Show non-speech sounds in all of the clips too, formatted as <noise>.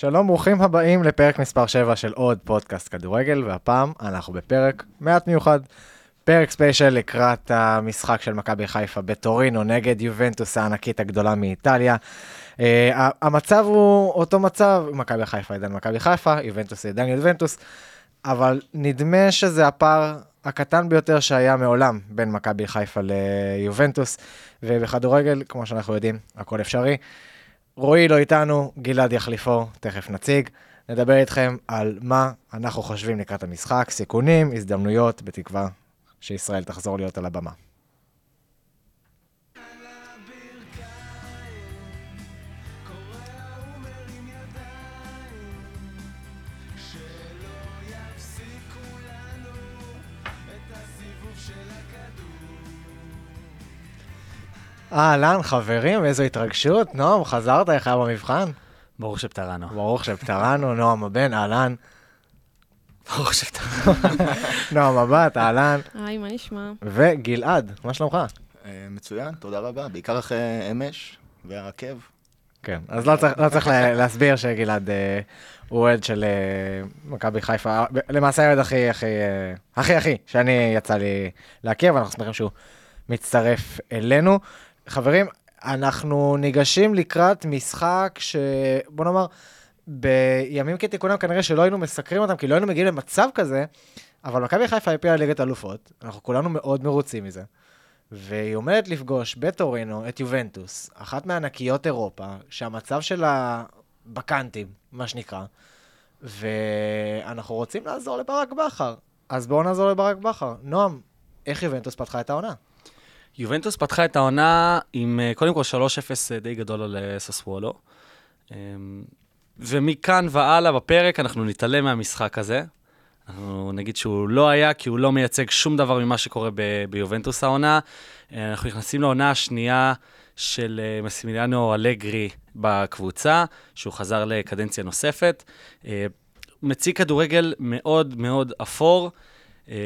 שלום, ברוכים הבאים לפרק מספר 7 של עוד פודקאסט כדורגל, והפעם אנחנו בפרק מעט מיוחד. פרק ספיישל לקראת המשחק של מכבי חיפה בטורינו נגד יובנטוס הענקית הגדולה מאיטליה. Uh, המצב הוא אותו מצב, מכבי חיפה עדיין מכבי חיפה, יובנטוס עדיין יובנטוס, אבל נדמה שזה הפער הקטן ביותר שהיה מעולם בין מכבי חיפה ליובנטוס, ובכדורגל, כמו שאנחנו יודעים, הכל אפשרי. רועי לא איתנו, גלעד יחליפו, תכף נציג. נדבר איתכם על מה אנחנו חושבים לקראת המשחק, סיכונים, הזדמנויות, בתקווה שישראל תחזור להיות על הבמה. אהלן, חברים, איזו התרגשות. נועם, חזרת, איך היה במבחן? ברוך שפטרנו. ברוך שפטרנו, נועם הבן, אהלן. ברוך שפטרנו. <laughs> נועם הבת, אהלן. היי, מה נשמע? וגלעד, מה שלומך? אה, מצוין, תודה רבה. בעיקר אחרי אמש והעקב. כן, אז לא צריך, לא צריך להסביר שגלעד אה, הוא אוהד של אה, מכבי חיפה, למעשה האוהד הכי הכי אה, הכי הכי שאני יצא לי להכיר, ואנחנו שמחים שהוא מצטרף אלינו. חברים, אנחנו ניגשים לקראת משחק שבוא נאמר, בימים כתיקונם כנראה שלא היינו מסקרים אותם, כי לא היינו מגיעים למצב כזה, אבל מכבי חיפה העפילה ליגת אלופות, אנחנו כולנו מאוד מרוצים מזה. והיא עומדת לפגוש בטורינו את יובנטוס, אחת מענקיות אירופה, שהמצב שלה בקאנטים, מה שנקרא, ואנחנו רוצים לעזור לברק בכר. אז בואו נעזור לברק בכר. נועם, איך יובנטוס פתחה את העונה? יובנטוס פתחה את העונה עם אה, קודם כל 3-0 די גדול על אה, ססוולו. אמ, ומכאן והלאה בפרק אנחנו נתעלם מהמשחק הזה. אנחנו נגיד שהוא לא היה, כי הוא לא מייצג שום דבר ממה שקורה ב- ביובנטוס העונה. אה, אנחנו נכנסים לעונה השנייה של אה, מסימיליאנו אלגרי בקבוצה, שהוא חזר לקדנציה נוספת. אה, מציג כדורגל מאוד מאוד אפור. אה,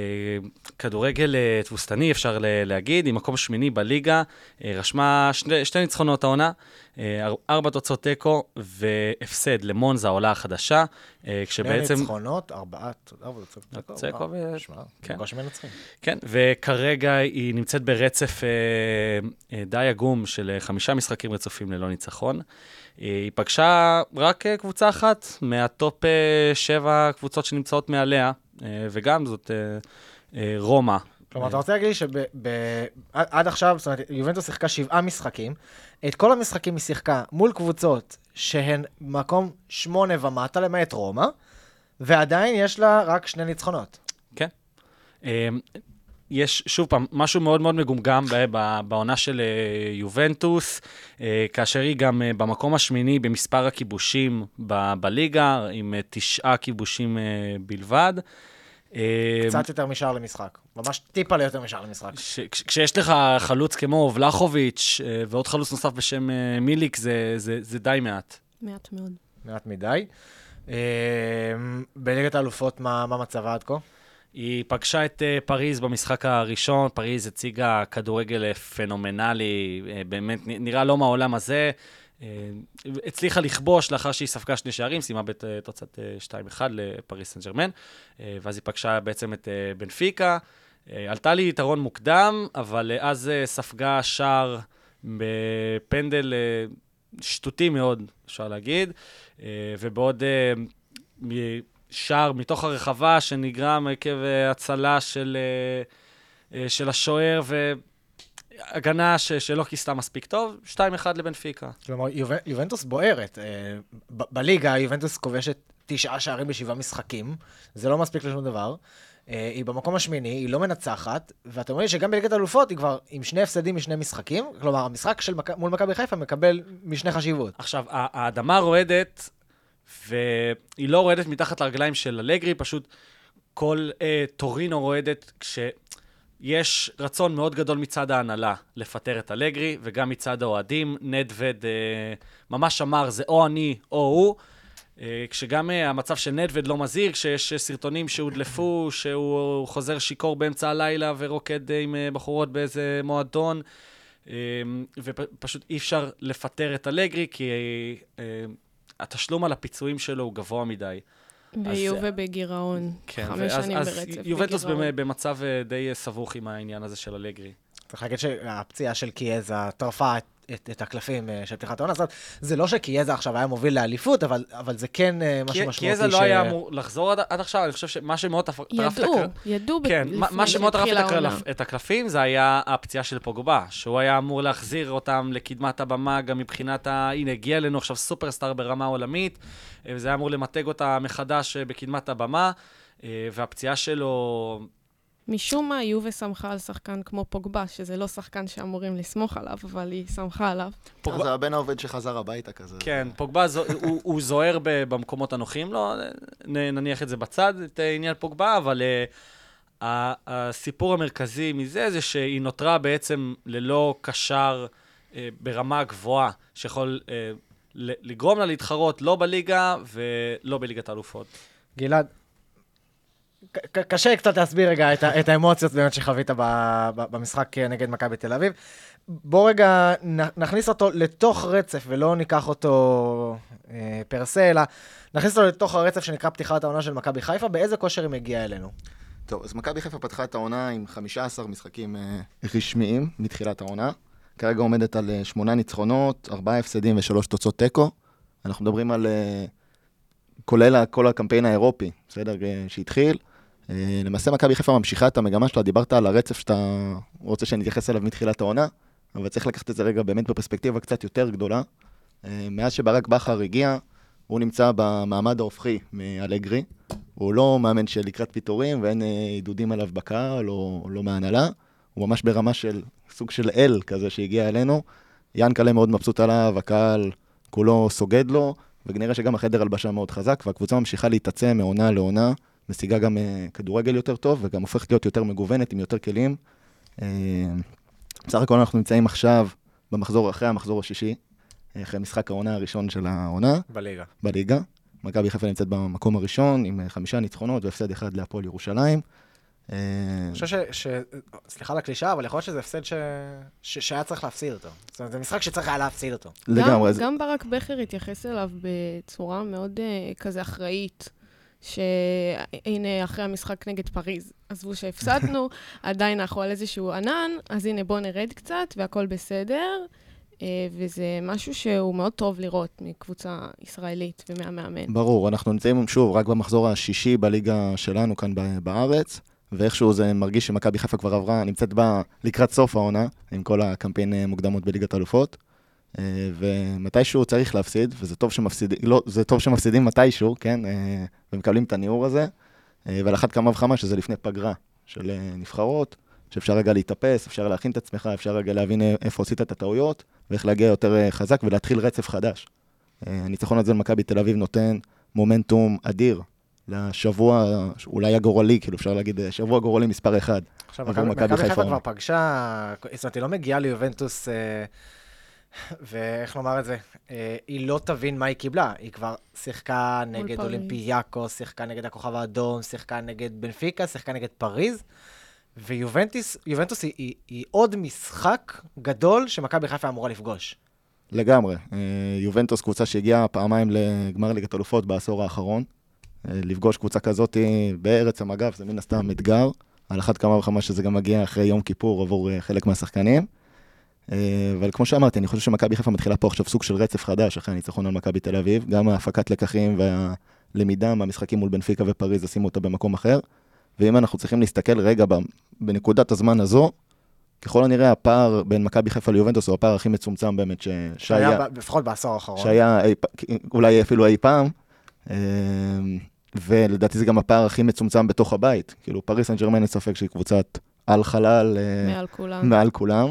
כדורגל אה, תבוסתני, אפשר להגיד, עם מקום שמיני בליגה, אה, רשמה שני, שתי ניצחונות העונה, אר- ארבע תוצאות תיקו והפסד למונזה, העולה החדשה, כשבעצם... שני ניצחונות, ארבעה, ארבע תוצאות תיקו וואו, ו- שמע, כן. בקושי מנצחים. כן, וכרגע היא נמצאת ברצף די עגום של חמישה משחקים רצופים ללא ניצחון. היא פגשה רק קבוצה אחת מהטופ שבע קבוצות שנמצאות מעליה, וגם זאת אה, אה, רומא. כלומר, אתה רוצה להגיד לי שעד עכשיו, זאת אומרת, יובנטוס שיחקה שבעה משחקים, את כל המשחקים היא שיחקה מול קבוצות שהן מקום שמונה ומטה, למעט רומא, ועדיין יש לה רק שני ניצחונות. אה, יש, שוב פעם, משהו מאוד מאוד מגומגם ב- ב- בעונה של אה, יובנטוס, אה, כאשר היא גם אה, במקום השמיני במספר הכיבושים ב- בליגה, עם תשעה כיבושים בלבד. קצת יותר משער למשחק. ממש טיפה ליותר משער למשחק. ש- כש- כשיש לך חלוץ כמו ולחוביץ' ועוד חלוץ נוסף בשם מיליק, זה, זה, זה די מעט. מעט מאוד. מעט מדי. בליגת האלופות, מה מה מצבה עד כה? היא פגשה את uh, פריז במשחק הראשון, פריז הציגה כדורגל אה, פנומנלי, uh, באמת נראה לא מהעולם הזה. הצליחה לכבוש לאחר שהיא ספגה שני שערים, סיימה בתוצאת uh, 2-1 לפריז סן ג'רמן, ואז היא פגשה בעצם את בנפיקה. עלתה לי יתרון מוקדם, אבל אז ספגה שער בפנדל שטותי מאוד, אפשר להגיד, ובעוד... שער מתוך הרחבה שנגרם עקב אה, הצלה של, אה, אה, של השוער והגנה ש, שלא כיסתה מספיק טוב, 2-1 לבנפיקה. כלומר, יובנ- יובנטוס בוערת. ב- בליגה יובנטוס כובשת תשעה שערים בשבעה משחקים, זה לא מספיק לשום דבר. היא במקום השמיני, היא לא מנצחת, ואתם רואים שגם בליגת האלופות היא כבר עם שני הפסדים משני משחקים, כלומר, המשחק של מק... מול מכבי חיפה מקבל משנה חשיבות. עכשיו, האדמה רועדת, והיא לא רועדת מתחת לרגליים של אלגרי, פשוט כל אה, טורינו רועדת כשיש רצון מאוד גדול מצד ההנהלה לפטר את אלגרי, וגם מצד האוהדים. נדווד אה, ממש אמר, זה או אני או הוא. אה, כשגם אה, המצב של נדווד לא מזהיר, כשיש אה, סרטונים שהודלפו, שהוא חוזר שיכור באמצע הלילה ורוקד אה, עם אה, בחורות באיזה מועדון, אה, ופשוט אי אפשר לפטר את אלגרי, כי אה, התשלום על הפיצויים שלו הוא גבוה מדי. ויובה בגירעון. כן, חמש ואז- שנים אז ברצף בגירעון. במ- במצב אה, די אה, סבוך עם העניין הזה של אלגרי. צריך להגיד שהפציעה של קיאזה טרפה את, את, את הקלפים אה, של פתיחת העונה הזאת. זה לא שקיאזה עכשיו היה מוביל לאליפות, אבל, אבל זה כן אה, משהו משמעותי. כי איזה לא היה אמור לחזור עד עד עכשיו, אני חושב שמה שמאוד טרף את ידעו, הקלפים... ידעו ב- כן, מה- שמאוד טרף את הקלפים זה היה הפציעה של פוגבה, שהוא היה אמור להחזיר אותם לקדמת הבמה, גם מבחינת ה... הנה, הגיע אלינו עכשיו סופרסטאר ברמה עולמית, אה, וזה היה אמור למתג אותה מחדש בקדמת הבמה, והפציעה שלו... משום מה, יובה שמחה על שחקן כמו פוגבה, שזה לא שחקן שאמורים לסמוך עליו, אבל היא שמחה עליו. פוגבה- זה הבן העובד שחזר הביתה כזה. כן, פוגבה זו- הוא- הוא זוהר ב- במקומות הנוחים לו, נ- נניח את זה בצד, את עניין פוגבה, אבל אה, הסיפור המרכזי מזה זה שהיא נותרה בעצם ללא קשר אה, ברמה גבוהה, שיכול אה, ל- לגרום לה להתחרות לא בליגה ולא בליגת האלופות. גלעד, קשה קצת להסביר רגע את, ה- את האמוציות באמת שחווית ב- ב- במשחק אה, נגד מכבי תל אביב. בוא רגע נכניס אותו לתוך רצף ולא ניקח אותו אה, פר סה, אלא נכניס אותו לתוך הרצף שנקרא פתיחת העונה של מכבי חיפה, באיזה כושר היא מגיעה אלינו? טוב, אז מכבי חיפה פתחה את העונה עם 15 משחקים אה, רשמיים מתחילת העונה. כרגע עומדת על אה, שמונה ניצחונות, ארבעה הפסדים ושלוש תוצאות תיקו. אנחנו מדברים על... אה, כולל ה- כל הקמפיין האירופי, בסדר? אה, שהתחיל. אה, למעשה מכבי חיפה ממשיכה את המגמה שלה, דיברת על הרצף שאתה רוצה שנתייחס אליו מתחילת העונה, אבל צריך לקחת את זה רגע באמת בפרספקטיבה קצת יותר גדולה. אה, מאז שברק בכר הגיע, הוא נמצא במעמד ההופכי מאלגרי. הוא לא מאמן של לקראת פיטורים ואין אה, עידודים עליו בקהל או לא מההנהלה. הוא ממש ברמה של סוג של אל כזה שהגיע אלינו. ינקלה מאוד מבסוט עליו, הקהל כולו סוגד לו, וכנראה שגם החדר הלבשה מאוד חזק, והקבוצה ממשיכה להתעצם מעונה לעונה, משיגה גם אה, כדורגל יותר טוב, וגם הופכת להיות יותר מגוונת עם יותר כלים. אה, בסך הכל אנחנו נמצאים עכשיו במחזור אחרי המחזור השישי, אה, אחרי משחק העונה הראשון של העונה. בליגה. בליגה. מכבי חיפה נמצאת במקום הראשון עם חמישה ניצחונות והפסד אחד להפועל ירושלים. אה, אני חושב ש... ש... סליחה על הקלישאה, אבל יכול להיות שזה הפסד ש... ש... שהיה צריך להפסיד אותו. זאת אומרת, זה משחק שצריך היה להפסיד אותו. לגמרי. גם, אז- גם ברק בכר התייחס אליו בצורה מאוד uh, כזה אחראית, שהנה, אחרי המשחק נגד פריז, עזבו שהפסדנו, <laughs> עדיין אנחנו על איזשהו ענן, אז הנה, בואו נרד קצת והכל בסדר. uh, וזה משהו שהוא מאוד טוב לראות מקבוצה ישראלית ומהמאמן. ברור, אנחנו נמצאים שוב רק במחזור השישי בליגה שלנו כאן בארץ, ואיכשהו זה מרגיש שמכבי חיפה כבר עברה, נמצאת בה לקראת סוף העונה, עם כל הקמפיין אה, מוקדמות בליגת האלופות. אה, ומתישהו צריך להפסיד, וזה טוב שמפסידים, לא, זה טוב שמפסידים מתישהו, כן, אה, ומקבלים את הניעור הזה, אה, ועל אחת כמה וכמה שזה לפני פגרה של נבחרות, שאפשר רגע להתאפס, אפשר להכין את עצמך, אפשר רגע להבין איפה עשית את הטעויות, ואיך להגיע יותר חזק ולהתחיל רצף חדש. הניצחון הזה למכבי תל אביב נותן מומנטום אדיר לשבוע, אולי הגורלי, כאילו אפשר להגיד, שבוע גורלי מספר אחד. עכשיו, מכבי חיפה כבר. פגשה, זאת אומרת, היא לא מגיעה ליובנטוס, אה, ואיך לומר את זה, אה, היא לא תבין מה היא קיבלה. היא כבר שיחקה נגד. אולימפיאקו, שיחקה נגד הכוכב האדום, שיחקה נגד בנפיקה, שיחקה נגד פריז, ויובנטוס יובנטוס היא, היא, היא עוד משחק גדול שמכבי חיפה אמורה לפגוש. לגמרי. אה, יובנטוס קבוצה שהגיעה פעמיים לגמר ליגת אלופות בעשור האחרון. אה, לפגוש קבוצה כזאת בארץ המגף זה מן הסתם אתגר. על אחת כמה וכמה שזה גם מגיע אחרי יום כיפור עבור חלק מהשחקנים. אה, אבל כמו שאמרתי, אני חושב שמכבי חיפה מתחילה פה עכשיו סוג של רצף חדש אחרי הניצחון על מכבי תל אביב. גם ההפקת לקחים והלמידה מהמשחקים מול בנפיקה ופריז, ישימו אותה במקום אחר. ואם אנחנו צריכים להסתכל רגע בנקודת הזמן הזו, ככל הנראה הפער בין מכבי חיפה ליובנטוס הוא הפער הכי מצומצם באמת ש... שהיה, לפחות בעשור האחרון. שהיה אי, אולי אפילו אי פעם, אה, ולדעתי זה גם הפער הכי מצומצם בתוך הבית. כאילו פריס סן ג'רמן אין ספק שהיא קבוצת על חלל אה, מעל כולם. מעל כולם.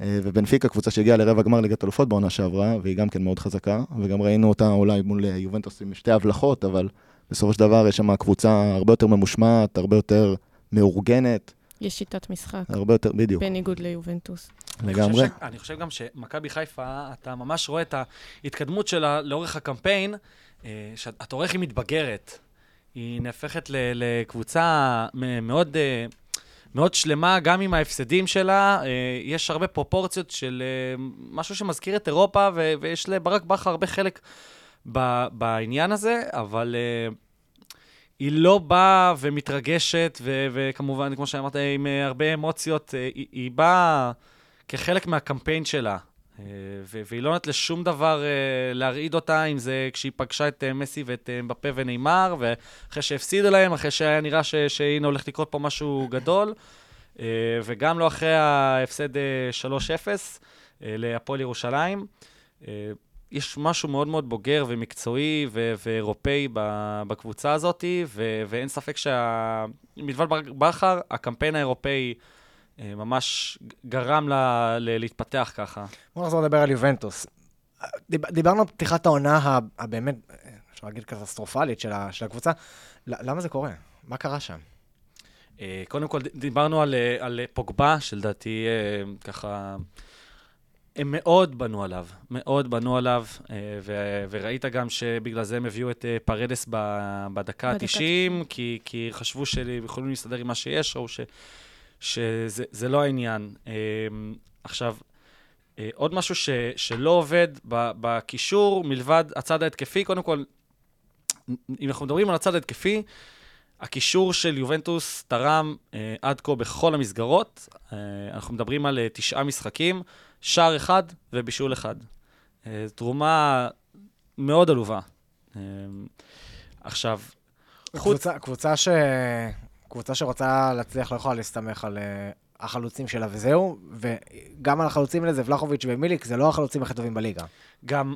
אה, ובנפיקה, קבוצה שהגיעה לרבע גמר ליגת אלופות בעונה שעברה, והיא גם כן מאוד חזקה, וגם ראינו אותה אולי מול אה, יובנטוס עם שתי הבלחות, אבל בסופו של דבר יש שם קבוצה הרבה יותר ממושמעת, הרבה יותר מאורגנת, יש שיטת משחק, הרבה יותר, בדיוק, בניגוד ליובנטוס. אני חושב לגמרי. ש- אני חושב גם שמכבי חיפה, אתה ממש רואה את ההתקדמות שלה לאורך הקמפיין, אה, שאתה רואה איך היא מתבגרת. היא נהפכת לקבוצה מאוד, מאוד שלמה, גם עם ההפסדים שלה. אה, יש הרבה פרופורציות של אה, משהו שמזכיר את אירופה, ויש לברק בכר הרבה חלק בעניין הזה, אבל uh, היא לא באה ומתרגשת, וכמובן, כמו שאמרת, עם הרבה אמוציות, היא, היא באה כחלק מהקמפיין שלה. ו- והיא לא נותנת לשום דבר uh, להרעיד אותה, אם זה כשהיא פגשה את uh, מסי ואת מבפה ונאמר, ואחרי שהפסידו להם, אחרי שהיה נראה ש- שהנה הולך לקרות פה משהו גדול, וגם לא אחרי ההפסד uh, 3-0 uh, להפועל ירושלים. יש משהו מאוד מאוד בוגר ומקצועי ו- ואירופאי בקבוצה הזאת, ו- ואין ספק שמלבד בר- בכר, הקמפיין האירופאי אה, ממש גרם לה ל- להתפתח ככה. בואו נחזור לדבר על יובנטוס. דיב, דיברנו על פתיחת העונה הבאמת, אפשר להגיד קטסטרופלית של, ה, של הקבוצה. למה זה קורה? מה קרה שם? אה, קודם כל, דיברנו על, אה, על פוגבה, שלדעתי אה, ככה... הם מאוד בנו עליו, מאוד בנו עליו, אה, ו- וראית גם שבגלל זה הם הביאו את אה, פרדס בדקה בדקה ה-90, כי, כי חשבו שהם יכולים להסתדר עם מה שיש, ראו ש- שזה זה לא העניין. אה, עכשיו, אה, עוד משהו ש, שלא עובד בקישור, מלבד הצד ההתקפי, קודם כל, אם אנחנו מדברים על הצד ההתקפי, הקישור של יובנטוס תרם אה, עד כה בכל המסגרות. אה, אנחנו מדברים על אה, תשעה משחקים, שער אחד ובישול אחד. אה, תרומה מאוד עלובה. אה, עכשיו, חוץ... קבוצה, קבוצה, ש... קבוצה שרוצה להצליח לא יכולה להסתמך על uh, החלוצים שלה וזהו, וגם על החלוצים האלה זה ולחוביץ' ומיליק, זה לא החלוצים הכי טובים בליגה. גם,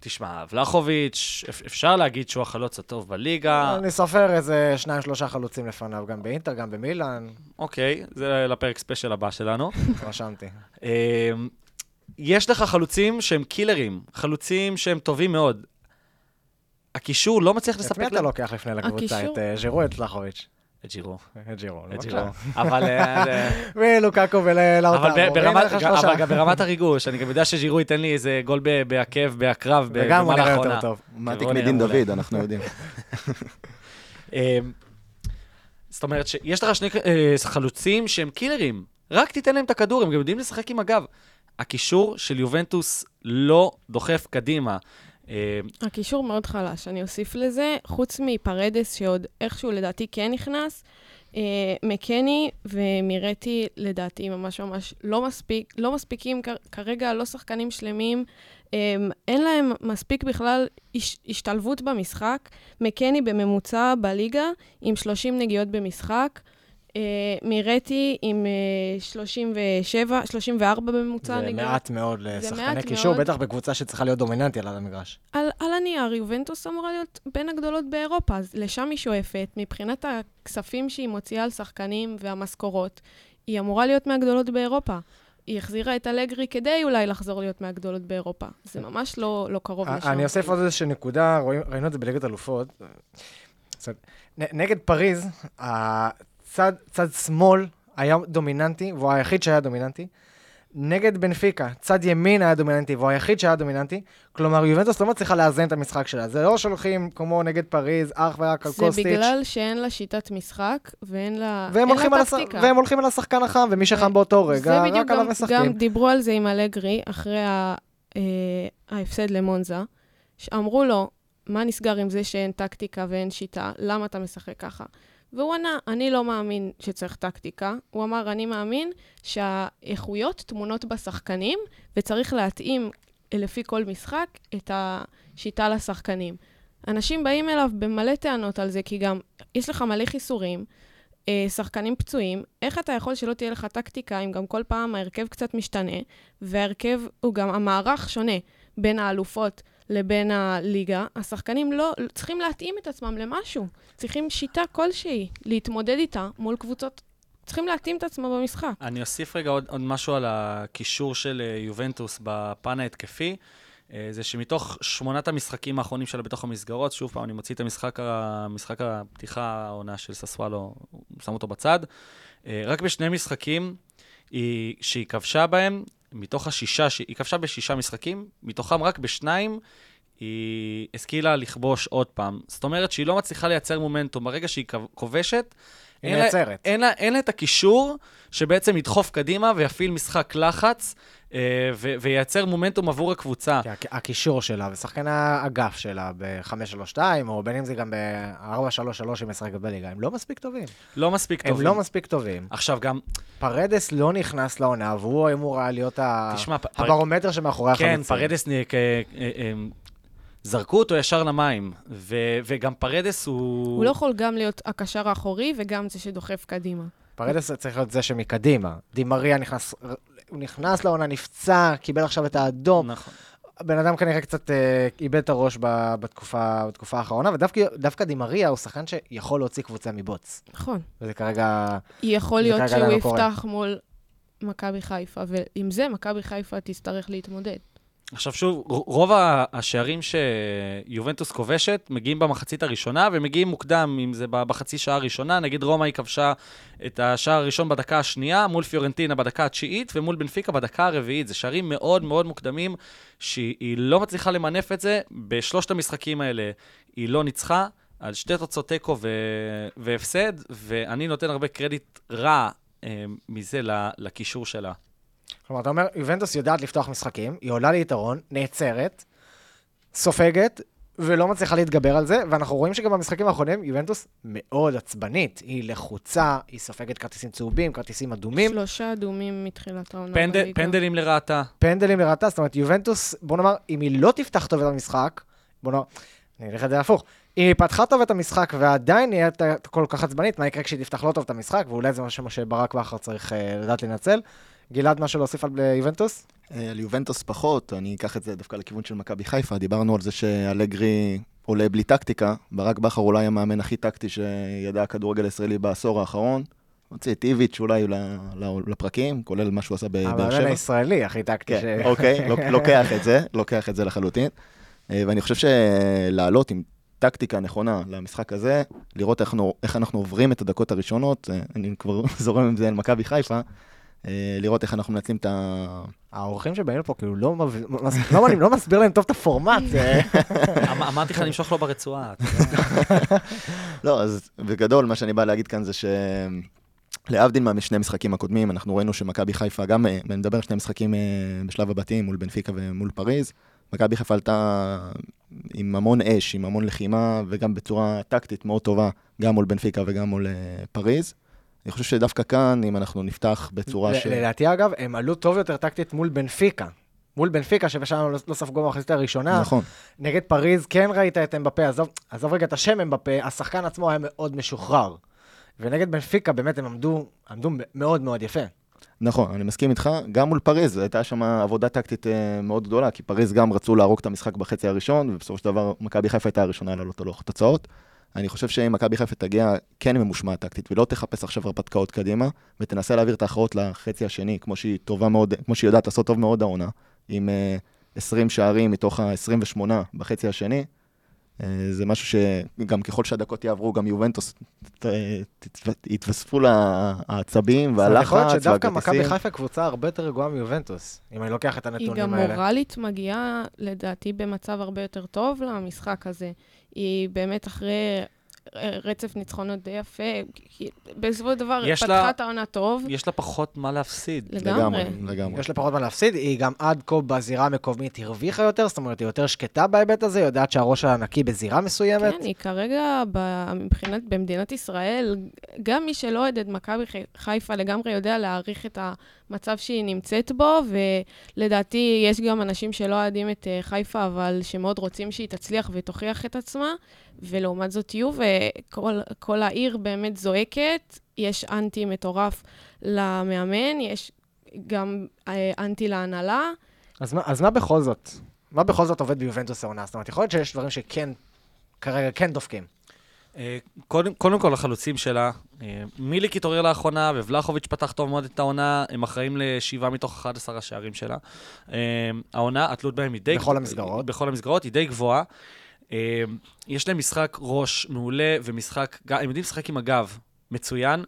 תשמע, ולחוביץ', אפ- אפשר להגיד שהוא החלוץ הטוב בליגה. אני סופר איזה שניים, שלושה חלוצים לפניו, גם באינטר, גם במילאן, אוקיי, זה לפרק ספיישל הבא שלנו. רשמתי. <laughs> אה, יש לך חלוצים שהם קילרים, חלוצים שהם טובים מאוד. הקישור לא מצליח את מי לספק אתה לוקח לפני לקבוצה? את אה, ז'ירו, את לחוביץ'? את ג'ירו. את ג'ירו, את בבקשה. ג'ירו. אבל... אה, <laughs> ולוקקו ולאוטרו. אבל ברמת- הריגוש, אני גם יודע שז'ירו ייתן לי איזה גול בעקב, בהקרב, ב- וגם הוא במהלך נראה העונה. יותר טוב. מעתיק מדין. דוד, אנחנו יודעים. <laughs> אה, זאת אומרת שיש לך שני אה, חלוצים שהם קילרים, רק תיתן להם את הכדור, הם גם יודעים לשחק עם הגב. הקישור של יובנטוס לא דוחף קדימה. אה, הקישור מאוד חלש, אני אוסיף לזה, חוץ מפרדס, שעוד איכשהו לדעתי כן נכנס, אה, מקני ומירטי לדעתי ממש ממש לא מספיק, לא מספיקים כרגע, לא שחקנים שלמים, אה, אין להם מספיק בכלל הש, השתלבות במשחק. מקני בממוצע בליגה עם 30 נגיעות במשחק. אה, מירטי עם אה, 37, 34 בממוצע זה נגיעות. מעט מאוד לשחקני קישור, מאוד. בטח בקבוצה שצריכה להיות דומיננטית על המגרש. על, על הנייר, יובנטוס אמורה להיות בין הגדולות באירופה, אז לשם היא שואפת. מבחינת הכספים שהיא מוציאה על שחקנים והמשכורות, היא אמורה להיות מהגדולות באירופה. היא החזירה את אלגרי כדי אולי לחזור להיות מהגדולות באירופה. זה ממש לא, לא קרוב לשם. אני אוסיף עוד איזושהי נקודה, ראינו את זה בליגת אלופות. נגד פריז, הצד צד שמאל היה דומיננטי, והוא היחיד שהיה דומיננטי. נגד בנפיקה, צד ימין היה דומיננטי, והוא היחיד שהיה דומיננטי. כלומר, יובנטוס לא מצליחה לאזן את המשחק שלה. זה לא שהולכים כמו נגד פריז, אך ורק על זה קוסטיץ'. בגלל שאין לה שיטת משחק ואין לה, והם הולכים, לה על הש... והם הולכים על השחקן החם, ומי שחם ו- באותו רגע, זה בדיוק רק עליו משחקים. גם דיברו על זה עם אלגרי אחרי ה, אה, ההפסד למונזה, שאמרו לו, מה נסגר עם זה שאין טקטיקה ואין שיטה? למה אתה משחק ככה? והוא ענה, אני לא מאמין שצריך טקטיקה. הוא אמר, אני מאמין שהאיכויות טמונות בשחקנים, וצריך להתאים לפי כל משחק את השיטה לשחקנים. אנשים באים אליו במלא טענות על זה, כי גם יש לך מלא חיסורים, אה, שחקנים פצועים, איך אתה יכול שלא תהיה לך טקטיקה אם גם כל פעם ההרכב קצת משתנה, וההרכב הוא גם, המערך שונה בין האלופות לבין הליגה, השחקנים לא, צריכים להתאים את עצמם למשהו. צריכים שיטה כלשהי להתמודד איתה מול קבוצות. צריכים להתאים את עצמם במשחק. אני אוסיף רגע עוד, עוד משהו על הקישור של אה, יובנטוס בפן ההתקפי. אה, זה שמתוך שמונת המשחקים האחרונים שלה בתוך המסגרות, שוב פעם, אני מוציא את המשחק, ה- משחק הפתיחה העונה של ססוולו, שם אותו בצד. אה, רק בשני משחקים היא, שהיא כבשה בהם, מתוך השישה, היא כבשה בשישה משחקים, מתוכם רק בשניים היא השכילה לכבוש עוד פעם. זאת אומרת שהיא לא מצליחה לייצר מומנטום. ברגע שהיא כובשת, היא נעצרת. אין לה, אין לה את הקישור שבעצם ידחוף קדימה ויפעיל משחק לחץ אה, ו- וייצר מומנטום עבור הקבוצה. כי הכ- הקישור שלה ושחקן האגף שלה ב-5-3-2, או בין אם זה גם ב-4-3-3 שהיא משחקת בליגה, הם לא מספיק טובים. לא מספיק הם טובים. לא מספיק טובים. עכשיו גם, פרדס לא נכנס לעונה, והוא אמור היה להיות ה- תשמע, פ- פר- הברומטר שמאחורי כן, החלוצים. פרדס, נ- כ- אה, אה, זרקו אותו ישר למים, ו- וגם פרדס הוא... הוא לא יכול גם להיות הקשר האחורי וגם זה שדוחף קדימה. פרדס צריך להיות זה שמקדימה. די מריה נכנס, הוא נכנס לעונה, נפצע, קיבל עכשיו את האדום. נכון. הבן אדם כנראה קצת אה, איבד את הראש ב- בתקופה, בתקופה האחרונה, ודווקא דימריה הוא שחקן שיכול להוציא קבוצה מבוץ. נכון. וזה כרגע... יכול להיות כרגע שהוא. יפתח מול מכבי חיפה, ועם זה מכבי חיפה תצטרך להתמודד. עכשיו שוב, רוב השערים שיובנטוס כובשת מגיעים במחצית הראשונה ומגיעים מוקדם, אם זה בחצי שעה הראשונה. נגיד רומא היא כבשה את השער הראשון בדקה השנייה, מול פיורנטינה בדקה התשיעית ומול בנפיקה בדקה הרביעית. זה שערים מאוד מאוד מוקדמים, שהיא לא מצליחה למנף את זה. בשלושת המשחקים האלה היא לא ניצחה. על שתי תוצאות תיקו ו- והפסד, ואני נותן הרבה קרדיט רע אה, מזה לקישור שלה. כלומר, אתה אומר, יובנטוס יודעת לפתוח משחקים, היא עולה ליתרון, נעצרת, סופגת, ולא מצליחה להתגבר על זה, ואנחנו רואים שגם במשחקים האחרונים יובנטוס מאוד עצבנית. היא לחוצה, היא סופגת כרטיסים צהובים, כרטיסים אדומים, שלושה אדומים מתחילת העונה פנדל, בליגה. פנדלים לרעתה. פנדלים לרעתה, זאת אומרת, יובנטוס, בוא נאמר, אם היא לא תפתח טוב את המשחק, בוא נאמר, אני אלך את זה הפוך. אם היא פתחה טוב את המשחק ועדיין נהיית כל כך עצבנית, מה יקרה כשהיא תפתח לא טוב את המשחק, ואולי זה משהו שברק בכר צריך אה, לדעת לנצל. גלעד, משהו להוסיף על יובנטוס? אה, על יובנטוס פחות, אני אקח את זה דווקא לכיוון של מכבי חיפה. דיברנו על זה שאלגרי עולה בלי טקטיקה. ברק בכר אולי המאמן הכי טקטי שידע הכדורגל הישראלי בעשור האחרון. הוציא את איביץ' אולי לפרקים, כולל מה שהוא עשה בבאר המאמן שבע. הישראלי הכי טקטי ש... כן, אוקיי, לוק- <laughs> לוקח את זה, לוקח את זה לחלוטין. אה, ואני חושב שלעלות עם טקטיקה נכונה למשחק הזה, לראות איך אנחנו, איך אנחנו עוברים את הדקות הראשונות, אה, אני כבר <laughs> זורם עם זה על מכבי חיפה, לראות איך אנחנו מנצלים את ה... האורחים שבאים לפה כאילו לא לא, אני לא מסביר להם טוב את הפורמט. אה. אמ- אמרתי לך למשוך לו ברצועה. <laughs> לא, אז בגדול, מה שאני בא להגיד כאן זה ש... להבדיל מהשני המשחקים הקודמים, אנחנו ראינו שמכבי חיפה, גם, אה, אני מדבר על שני משחקים אה, בשלב הבתים, מול בנפיקה ומול פריז, מכבי חיפה עלתה עם המון אש, עם המון לחימה, וגם בצורה טקטית מאוד טובה, גם מול בנפיקה וגם מול אה, פריז. אני חושב שדווקא כאן, אם אנחנו נפתח בצורה ש... לדעתי אגב, הם עלו טוב יותר טקטית מול בנפיקה. מול בנפיקה, שבשם לא, לא ספגו במחצית הראשונה. נכון. נגד פריז כן ראית את אמבפה, עזוב, עזוב רגע את השם אמבפה, השחקן עצמו היה מאוד משוחרר. ונגד בנפיקה באמת הם עמדו, עמדו מאוד מאוד יפה. נכון, אני מסכים איתך. גם מול פריז, הייתה שם עבודה טקטית אה, מאוד גדולה, כי פריז גם רצו להרוג את המשחק בחצי הראשון, ובסופו של דבר מכבי חיפה הייתה הראשונה לעלות על לוח תוצאות. אני חושב שאם מכבי חיפה תגיע כן ממושמעת טקטית, ולא תחפש עכשיו הרפתקאות קדימה, ותנסה להעביר את ההכרעות לחצי השני, כמו שהיא טובה מאוד, כמו שהיא יודעת לעשות טוב מאוד העונה, עם אה, 20 שערים מתוך ה-28 בחצי השני, אה, זה משהו שגם ככל שהדקות יעברו, גם יובנטוס, יתווספו לה העצבים זאת אומרת, יכול להיות והלחץ שדווקא והכרטיסים. מכבי חיפה קבוצה הרבה יותר רגועה מיובנטוס, אם אני לוקח את היא הנתונים גם האלה. מורלית מגיעה, לדעתי, במצב הרבה יותר טוב למשחק הזה. היא באמת אחרי רצף ניצחונות די יפה, כי בסופו של דבר יש פתחה לה- את העונה טוב, יש לה פחות מה להפסיד. לגמרי. לגמרי. יש לה פחות מה להפסיד, היא גם עד כה בזירה המקומית הרוויחה יותר, זאת אומרת, היא יותר שקטה בהיבט הזה, היא יודעת שהראש שלה נקי בזירה מסוימת. כן, היא כרגע, ב- מבחינת, במדינת ישראל, גם מי שלא אוהד את מכבי חי- חיפה לגמרי יודע להעריך את המצב שהיא נמצאת בו, ולדעתי יש גם אנשים שלא אוהדים את אה, חיפה, אבל שמאוד רוצים שהיא תצליח ותוכיח את עצמה, ולעומת זאת יהיו, וכל כל העיר באמת זועקת, יש אנטי מטורף למאמן, יש גם אה, אנטי להנהלה. אז מה, אז מה בכל זאת? מה בכל זאת עובד ביובנטוס העונה? זאת אומרת, יכול להיות שיש דברים שכן, כרגע כן דופקים. אה, קודם, קודם כל, החלוצים שלה, אה, מיליק התעורר לאחרונה, ובלחוביץ' פתח טוב מאוד את העונה, הם אחראים לשבעה מתוך 11 השערים שלה. העונה, התלות בהם היא די... בכל המסגרות. בכל המסגרות, היא די גבוהה. אה, יש להם משחק ראש מעולה, ומשחק... הם יודעים לשחק עם הגב מצוין,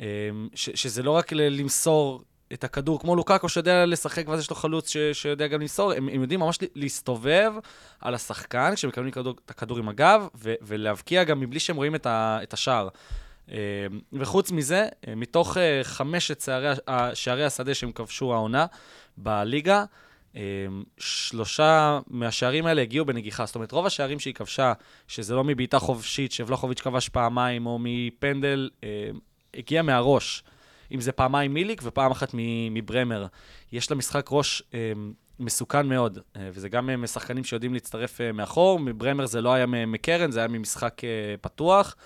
אה, ש, שזה לא רק למסור את הכדור, כמו לוקאקו שיודע לשחק, ואז יש לו חלוץ ש, שיודע גם למסור, הם, הם יודעים ממש להסתובב על השחקן כשמקבלים כדור, את הכדור עם הגב, ו, ולהבקיע גם מבלי שהם רואים את, ה, את השער. אה, וחוץ מזה, מתוך חמשת שערי, השדה שהם כבשו העונה בליגה, שלושה מהשערים האלה הגיעו בנגיחה. זאת אומרת, רוב השערים שהיא כבשה, שזה לא מבעיטה חופשית, שבלחוביץ' כבש פעמיים, או מפנדל, אה, הגיע מהראש. אם זה פעמיים מיליק ופעם אחת מברמר. יש לה משחק ראש אה, מסוכן מאוד, אה, וזה גם אה, משחקנים שיודעים להצטרף אה, מאחור. מברמר זה לא היה מקרן, זה היה ממשחק פתוח.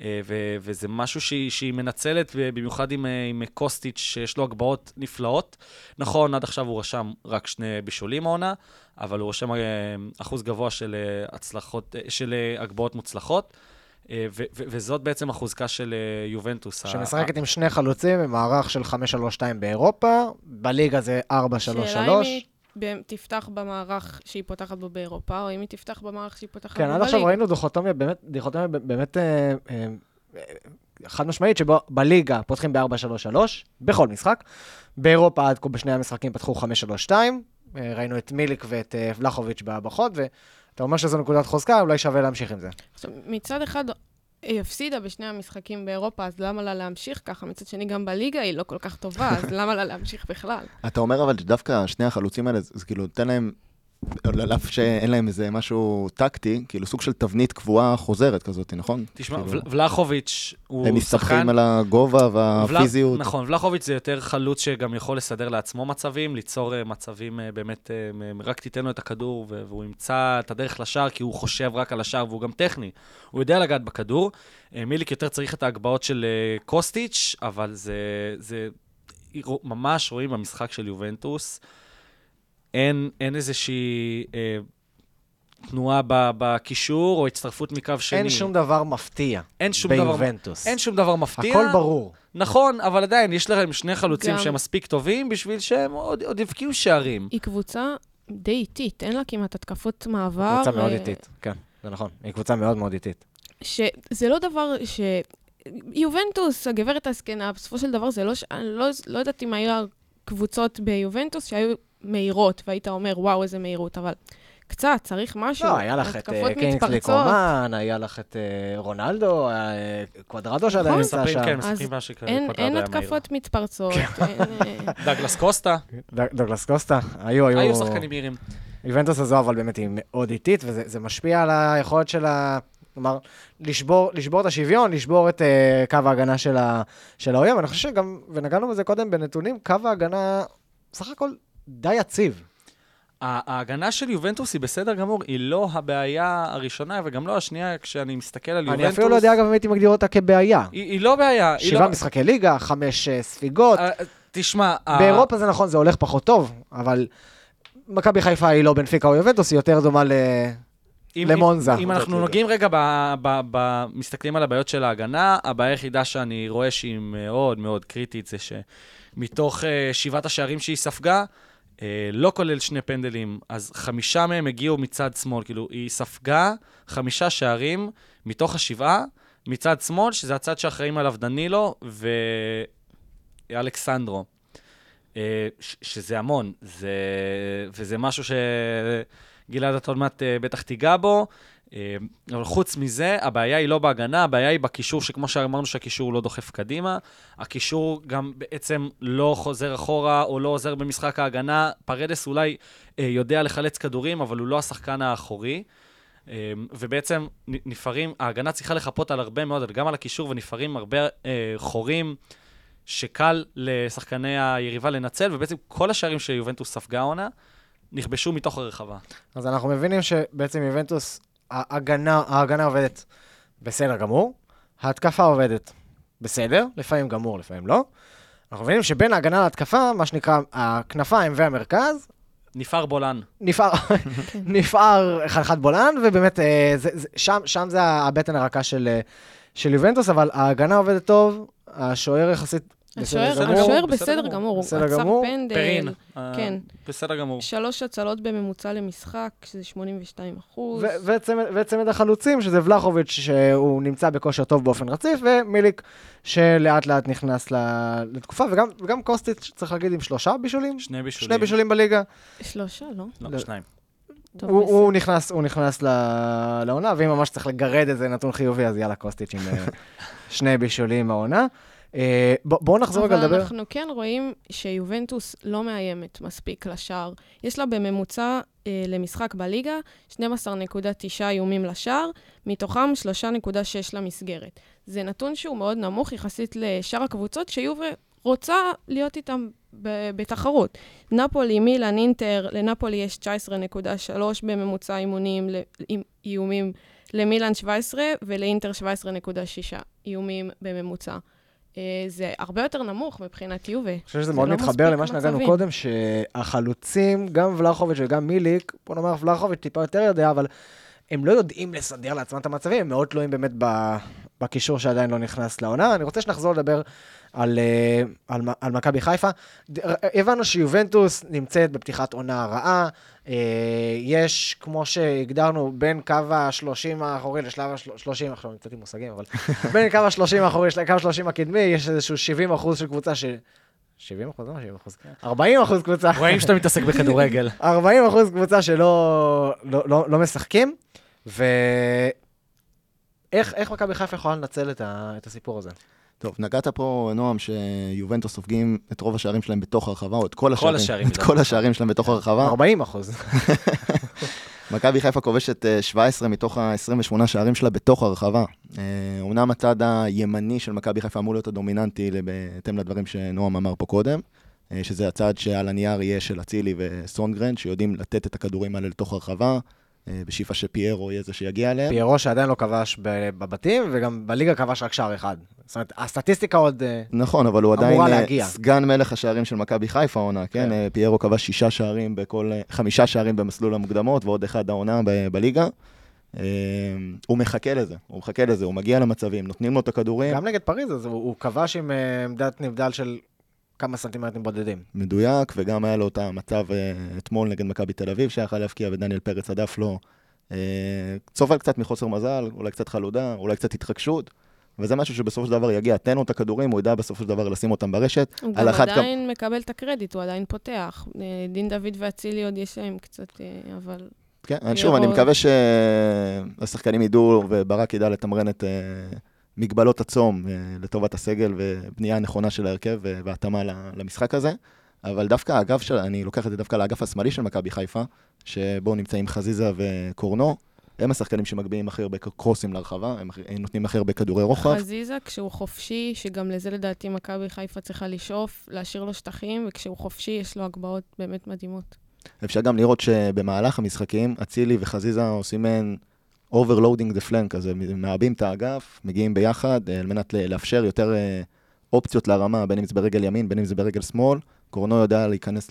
אה, ו- וזה משהו שהיא, שהיא מנצלת, במיוחד עם, אה, עם קוסטיץ', שיש לו הגבהות נפלאות. נכון, עד עכשיו הוא רשם רק שני בישולים העונה, אבל הוא רשם אה, אחוז גבוה של אה, הצלחות, אה, של אה, הגבהות מוצלחות. אה, ו- ו- וזאת בעצם החוזקה של אה, יובנטוס. ה- שמשחקת עם שני חלוצים במערך של 5-3-2 באירופה, בליגה זה 4-3-3. שאלה אם היא תפתח במערך שהיא פותחת בו באירופה, או אם היא תפתח במערך שהיא פותחת בו כן, בליגה. עד עכשיו ראינו דיכוטומיה באמת, דיכוטומיה באמת אה, אה, אה, חד משמעית, שבו בליגה פותחים ב-4-3-3, בכל משחק. באירופה עד כה בשני המשחקים פתחו 5-3-2, אה, ראינו את מיליק ואת ולחוביץ' בחוד, ואתה אומר שזו נקודת חוזקה, אולי שווה להמשיך עם זה. עכשיו, מצד אחד, היא הפסידה בשני המשחקים באירופה, אז למה לה להמשיך ככה? מצד שני, גם בליגה היא לא כל כך טובה, אז למה לה להמשיך בכלל? אתה אומר אבל שדווקא שני החלוצים האלה, זה כאילו, תן להם, על אף שאין להם איזה משהו טקטי, כאילו סוג של תבנית קבועה חוזרת כזאת, נכון? תשמע, כאילו, ול- ולחוביץ' הוא הם מסתבכים על הגובה והפיזיות. ול... נכון, ולחוביץ' זה יותר חלוץ שגם יכול לסדר לעצמו מצבים, ליצור uh, מצבים uh, באמת, uh, רק תיתן לו את הכדור והוא ימצא את הדרך לשער, כי הוא חושב רק על השער והוא גם טכני. הוא יודע לגעת בכדור. מיליק יותר צריך את ההגבהות של קוסטיץ', אבל זה, זה ממש רואים במשחק של יובנטוס, אין, אין איזושהי... אה, תנועה בקישור או הצטרפות מקו שני. אין שום דבר מפתיע אין שום דבר, ביובנטוס. אין שום דבר מפתיע. הכל ברור. נכון, אבל עדיין, יש להם שני חלוצים גם- שהם מספיק טובים בשביל שהם עוד, עוד יבקיעו שערים. היא קבוצה די איטית, אין לה כמעט התקפות מעבר. קבוצה מאוד אה, איטית, כן, זה נכון. היא קבוצה מאוד מאוד איטית. שזה לא דבר ש... יובנטוס, הגברת הזקנה, בסופו של דבר זה לא... ש... אני לא, לא יודעת אם היו קבוצות ביובנטוס שהיו מהירות, והיית אומר, וואו, איזה מהירות, אבל קצת, צריך משהו. לא, היה לך את התקפות אה, קינגסלי מתפרצות. קומן, היה לך את אה, רונלדו, אה, קוואדרדו שעדיין נכון. נמצא שם. כן, מספרים מה שקרה. אין. התקפות מתפרצות. כן. דגלס קוסטה, ד- דוגלס קוסטה, היו, היו... היו שחקנים מהירים. יובנטוס הזו, אבל באמת היא מאוד איטית, וזה זה משפיע על היכולת שלה, כלומר, לשבור, לשבור את השוויון, לשבור את uh, קו ההגנה של, ה, של האויב. אני חושב שגם, ונגענו בזה קודם בנתונים, קו ההגנה סך הכל די יציב. ההגנה של יובנטוס היא בסדר גמור, היא לא הבעיה הראשונה וגם לא השנייה כשאני מסתכל על יובנטוס. אני אפילו לא יודע, אגב, אם הייתי מגדיר אותה כבעיה. היא, היא לא בעיה. שבעה לא... משחקי ליגה, חמש אה, ספיגות. אה, תשמע, באירופה זה נכון, זה הולך פחות טוב, אבל מכבי חיפה היא לא בנפיקה או יובנטוס, היא יותר דומה ל... אם, למונזה. אם, אם אנחנו נוגעים רגע, ב, ב, ב, מסתכלים על הבעיות של ההגנה, הבעיה היחידה שאני רואה שהיא מאוד מאוד קריטית זה שמתוך uh, שבעת השערים שהיא ספגה, uh, לא כולל שני פנדלים, אז חמישה מהם הגיעו מצד שמאל, כאילו, היא ספגה חמישה שערים מתוך השבעה מצד שמאל, שזה הצד שאחראים עליו דנילו ואלכסנדרו. אה, שזה המון, זה, וזה משהו שגלעד, אתה עוד מעט אה, בטח תיגע בו, אה, אבל חוץ מזה, הבעיה היא לא בהגנה, הבעיה היא בקישור, שכמו שאמרנו שהקישור לא דוחף קדימה, הקישור גם בעצם לא חוזר אחורה או לא עוזר במשחק ההגנה. פרדס אולי אה, יודע לחלץ כדורים, אבל הוא לא השחקן האחורי. אה, ובעצם נפערים, ההגנה צריכה לחפות על הרבה מאוד, גם על הקישור, ונפערים הרבה אה, חורים. שקל לשחקני היריבה לנצל, ובעצם כל השערים שיובנטוס ספגה העונה נכבשו מתוך הרחבה. אז אנחנו מבינים שבעצם יובנטוס, ההגנה, ההגנה עובדת בסדר גמור, ההתקפה עובדת בסדר, לפעמים גמור, לפעמים לא. אנחנו מבינים שבין ההגנה להתקפה, מה שנקרא הכנפיים והמרכז, נפער בולן. נפער, <laughs> נפער אחד אחד בולען, ובאמת, אה, זה, זה, שם, שם זה הבטן הרכה של, אה, של יובנטוס, אבל ההגנה עובדת טוב, השוער יחסית השוער בסדר בסדר גמור. הוא בסדר עצר. פנדל. פרין. אה, כן. בסדר גמור. שלוש הצלות בממוצע למשחק, שזה 82 אחוז. וצמד, וצמד החלוצים, שזה ולחוביץ', שהוא נמצא בכושר טוב באופן רציף, ומיליק, שלאט לאט נכנס לתקופה, וגם, וגם קוסטיץ', צריך להגיד, עם שלושה בישולים? שני בישולים. שני בישולים בליגה. שלושה, לא? לא, לא. שניים. טוב, הוא. הוא נכנס, הוא נכנס לעונה, ואם ממש צריך לגרד איזה נתון חיובי, אז יאללה קוסטיץ' עם אה, <laughs> שני בישולים העונה. אה, בוא- בואו נחזור רגע אבל לדבר. אנחנו כן רואים שיובנטוס לא מאיימת מספיק לשער. יש לה בממוצע אה, למשחק בליגה 12.9 איומים לשער, מתוכם 3.6 למסגרת. זה נתון שהוא מאוד נמוך יחסית לשאר הקבוצות שיובה רוצה להיות איתם בתחרות. נפולי, מילאן, אינטר, לנפולי יש 19.3 בממוצע אימונים, איומים, למילאן 17 ולאינטר 17.6 איומים בממוצע. אה, זה הרבה יותר נמוך מבחינת יובה. אני חושב שזה זה מאוד לא מתחבר למה שנגענו. קודם, שהחלוצים, גם ולחוביץ' וגם מיליק, בוא נאמר ולחוביץ' טיפה יותר יודע, אבל הם לא יודעים לסדר לעצמם את המצבים, הם מאוד תלויים באמת ב- בקישור שעדיין לא נכנס לעונה. אני רוצה שנחזור לדבר על, אה, על, על מכבי חיפה. הבנו שיובנטוס נמצאת בפתיחת עונה רעה. אה, יש, כמו שהגדרנו, בין קו ה-30 האחורי לשלב ה-30, עכשיו עם מושגים, אבל <laughs> בין קו ה-30 האחורי לקו ה-30 הקדמי, יש איזשהו 70 אחוז של קבוצה ש... 70 אחוז? לא 70 אחוז. 40 אחוז קבוצה. רואים שאתה מתעסק בכדורגל. <laughs> 40 אחוז קבוצה שלא לא, לא, לא משחקים, ואיך איך מכבי חיפה יכולה לנצל את, ה, את הסיפור הזה? טוב, נגעת פה, נועם, שיובנטוס סופגים את רוב השערים שלהם בתוך הרחבה, או את כל השערים, השערים את כל השערים שלהם בתוך הרחבה. 40 אחוז. <laughs> מכבי חיפה כובשת אה, 17 מתוך ה-28 שערים שלה בתוך הרחבה. אה, אומנם הצד הימני של מכבי חיפה אמור להיות הדומיננטי בהתאם לדברים שנועם אמר פה קודם, אה, שזה הצד שעל הנייר יהיה של אצילי וסונגרן, שיודעים לתת את הכדורים האלה לתוך הרחבה, אה, בשאיפה שפיירו יהיה זה שיגיע אליהם. פיירו שעדיין לא כבש בבתים, וגם בליגה כבש רק שער אחד. זאת אומרת, הסטטיסטיקה עוד... אה, נכון, אבל הוא אמורה עדיין אה, להגיע. סגן מלך השערים של מכבי חיפה העונה, כן? כן. אה, פיירו כבש שישה שערים בכל... אה, חמישה שערים במסלול המוקדמות, ועוד אחד העונה ב- בליגה. אה, הוא מחכה לזה, הוא מחכה לזה, הוא מגיע למצבים, נותנים לו את הכדורים. גם נגד פריז, אז הוא, הוא כבש עם אה, עמדת נבדל של כמה סנטימטרים בודדים. מדויק, וגם היה לו את המצב אה, אתמול נגד מכבי תל אביב, שיכל להבקיע, ודניאל פרץ הדף לו. אה, סובל קצת מחוסר מזל, אולי קצת חלודה, אולי קצת התרגשות, וזה משהו שבסופו של דבר יגיע. תן לו את הכדורים, הוא ידע בסופו של דבר לשים אותם ברשת. הוא על גם עדיין מקבל את הקרדיט, הוא עדיין פותח. אה, דין דוד ואצילי עוד יש להם קצת, אבל... כן, אני שוב, אני. מקווה שהשחקנים ידעו, וברק ידע לתמרן את מגבלות הצום אה, לטובת הסגל ובנייה נכונה של ההרכב אה, והתאמה למשחק הזה. אבל דווקא האגף של, אני לוקח את זה דווקא לאגף השמאלי של מכבי חיפה, שבו נמצאים חזיזה וקורנו, הם השחקנים שמגביהים הכי הרבה קרוסים לרחבה, הם נותנים הכי הרבה כדורי רוחב. חזיזה, כשהוא חופשי, שגם לזה לדעתי מכבי חיפה צריכה לשאוף, להשאיר לו שטחים, וכשהוא חופשי יש לו הגבהות באמת מדהימות. אפשר גם לראות שבמהלך המשחקים, אצילי וחזיזה עושים מעין overloading the flank, אז מעבים את האגף, מגיעים ביחד, אה, על מנת לאפשר יותר אה, אופציות להרמה, בין אם זה ברגל ימין, בין אם זה ברגל שמאל. קורנו יודע להיכנס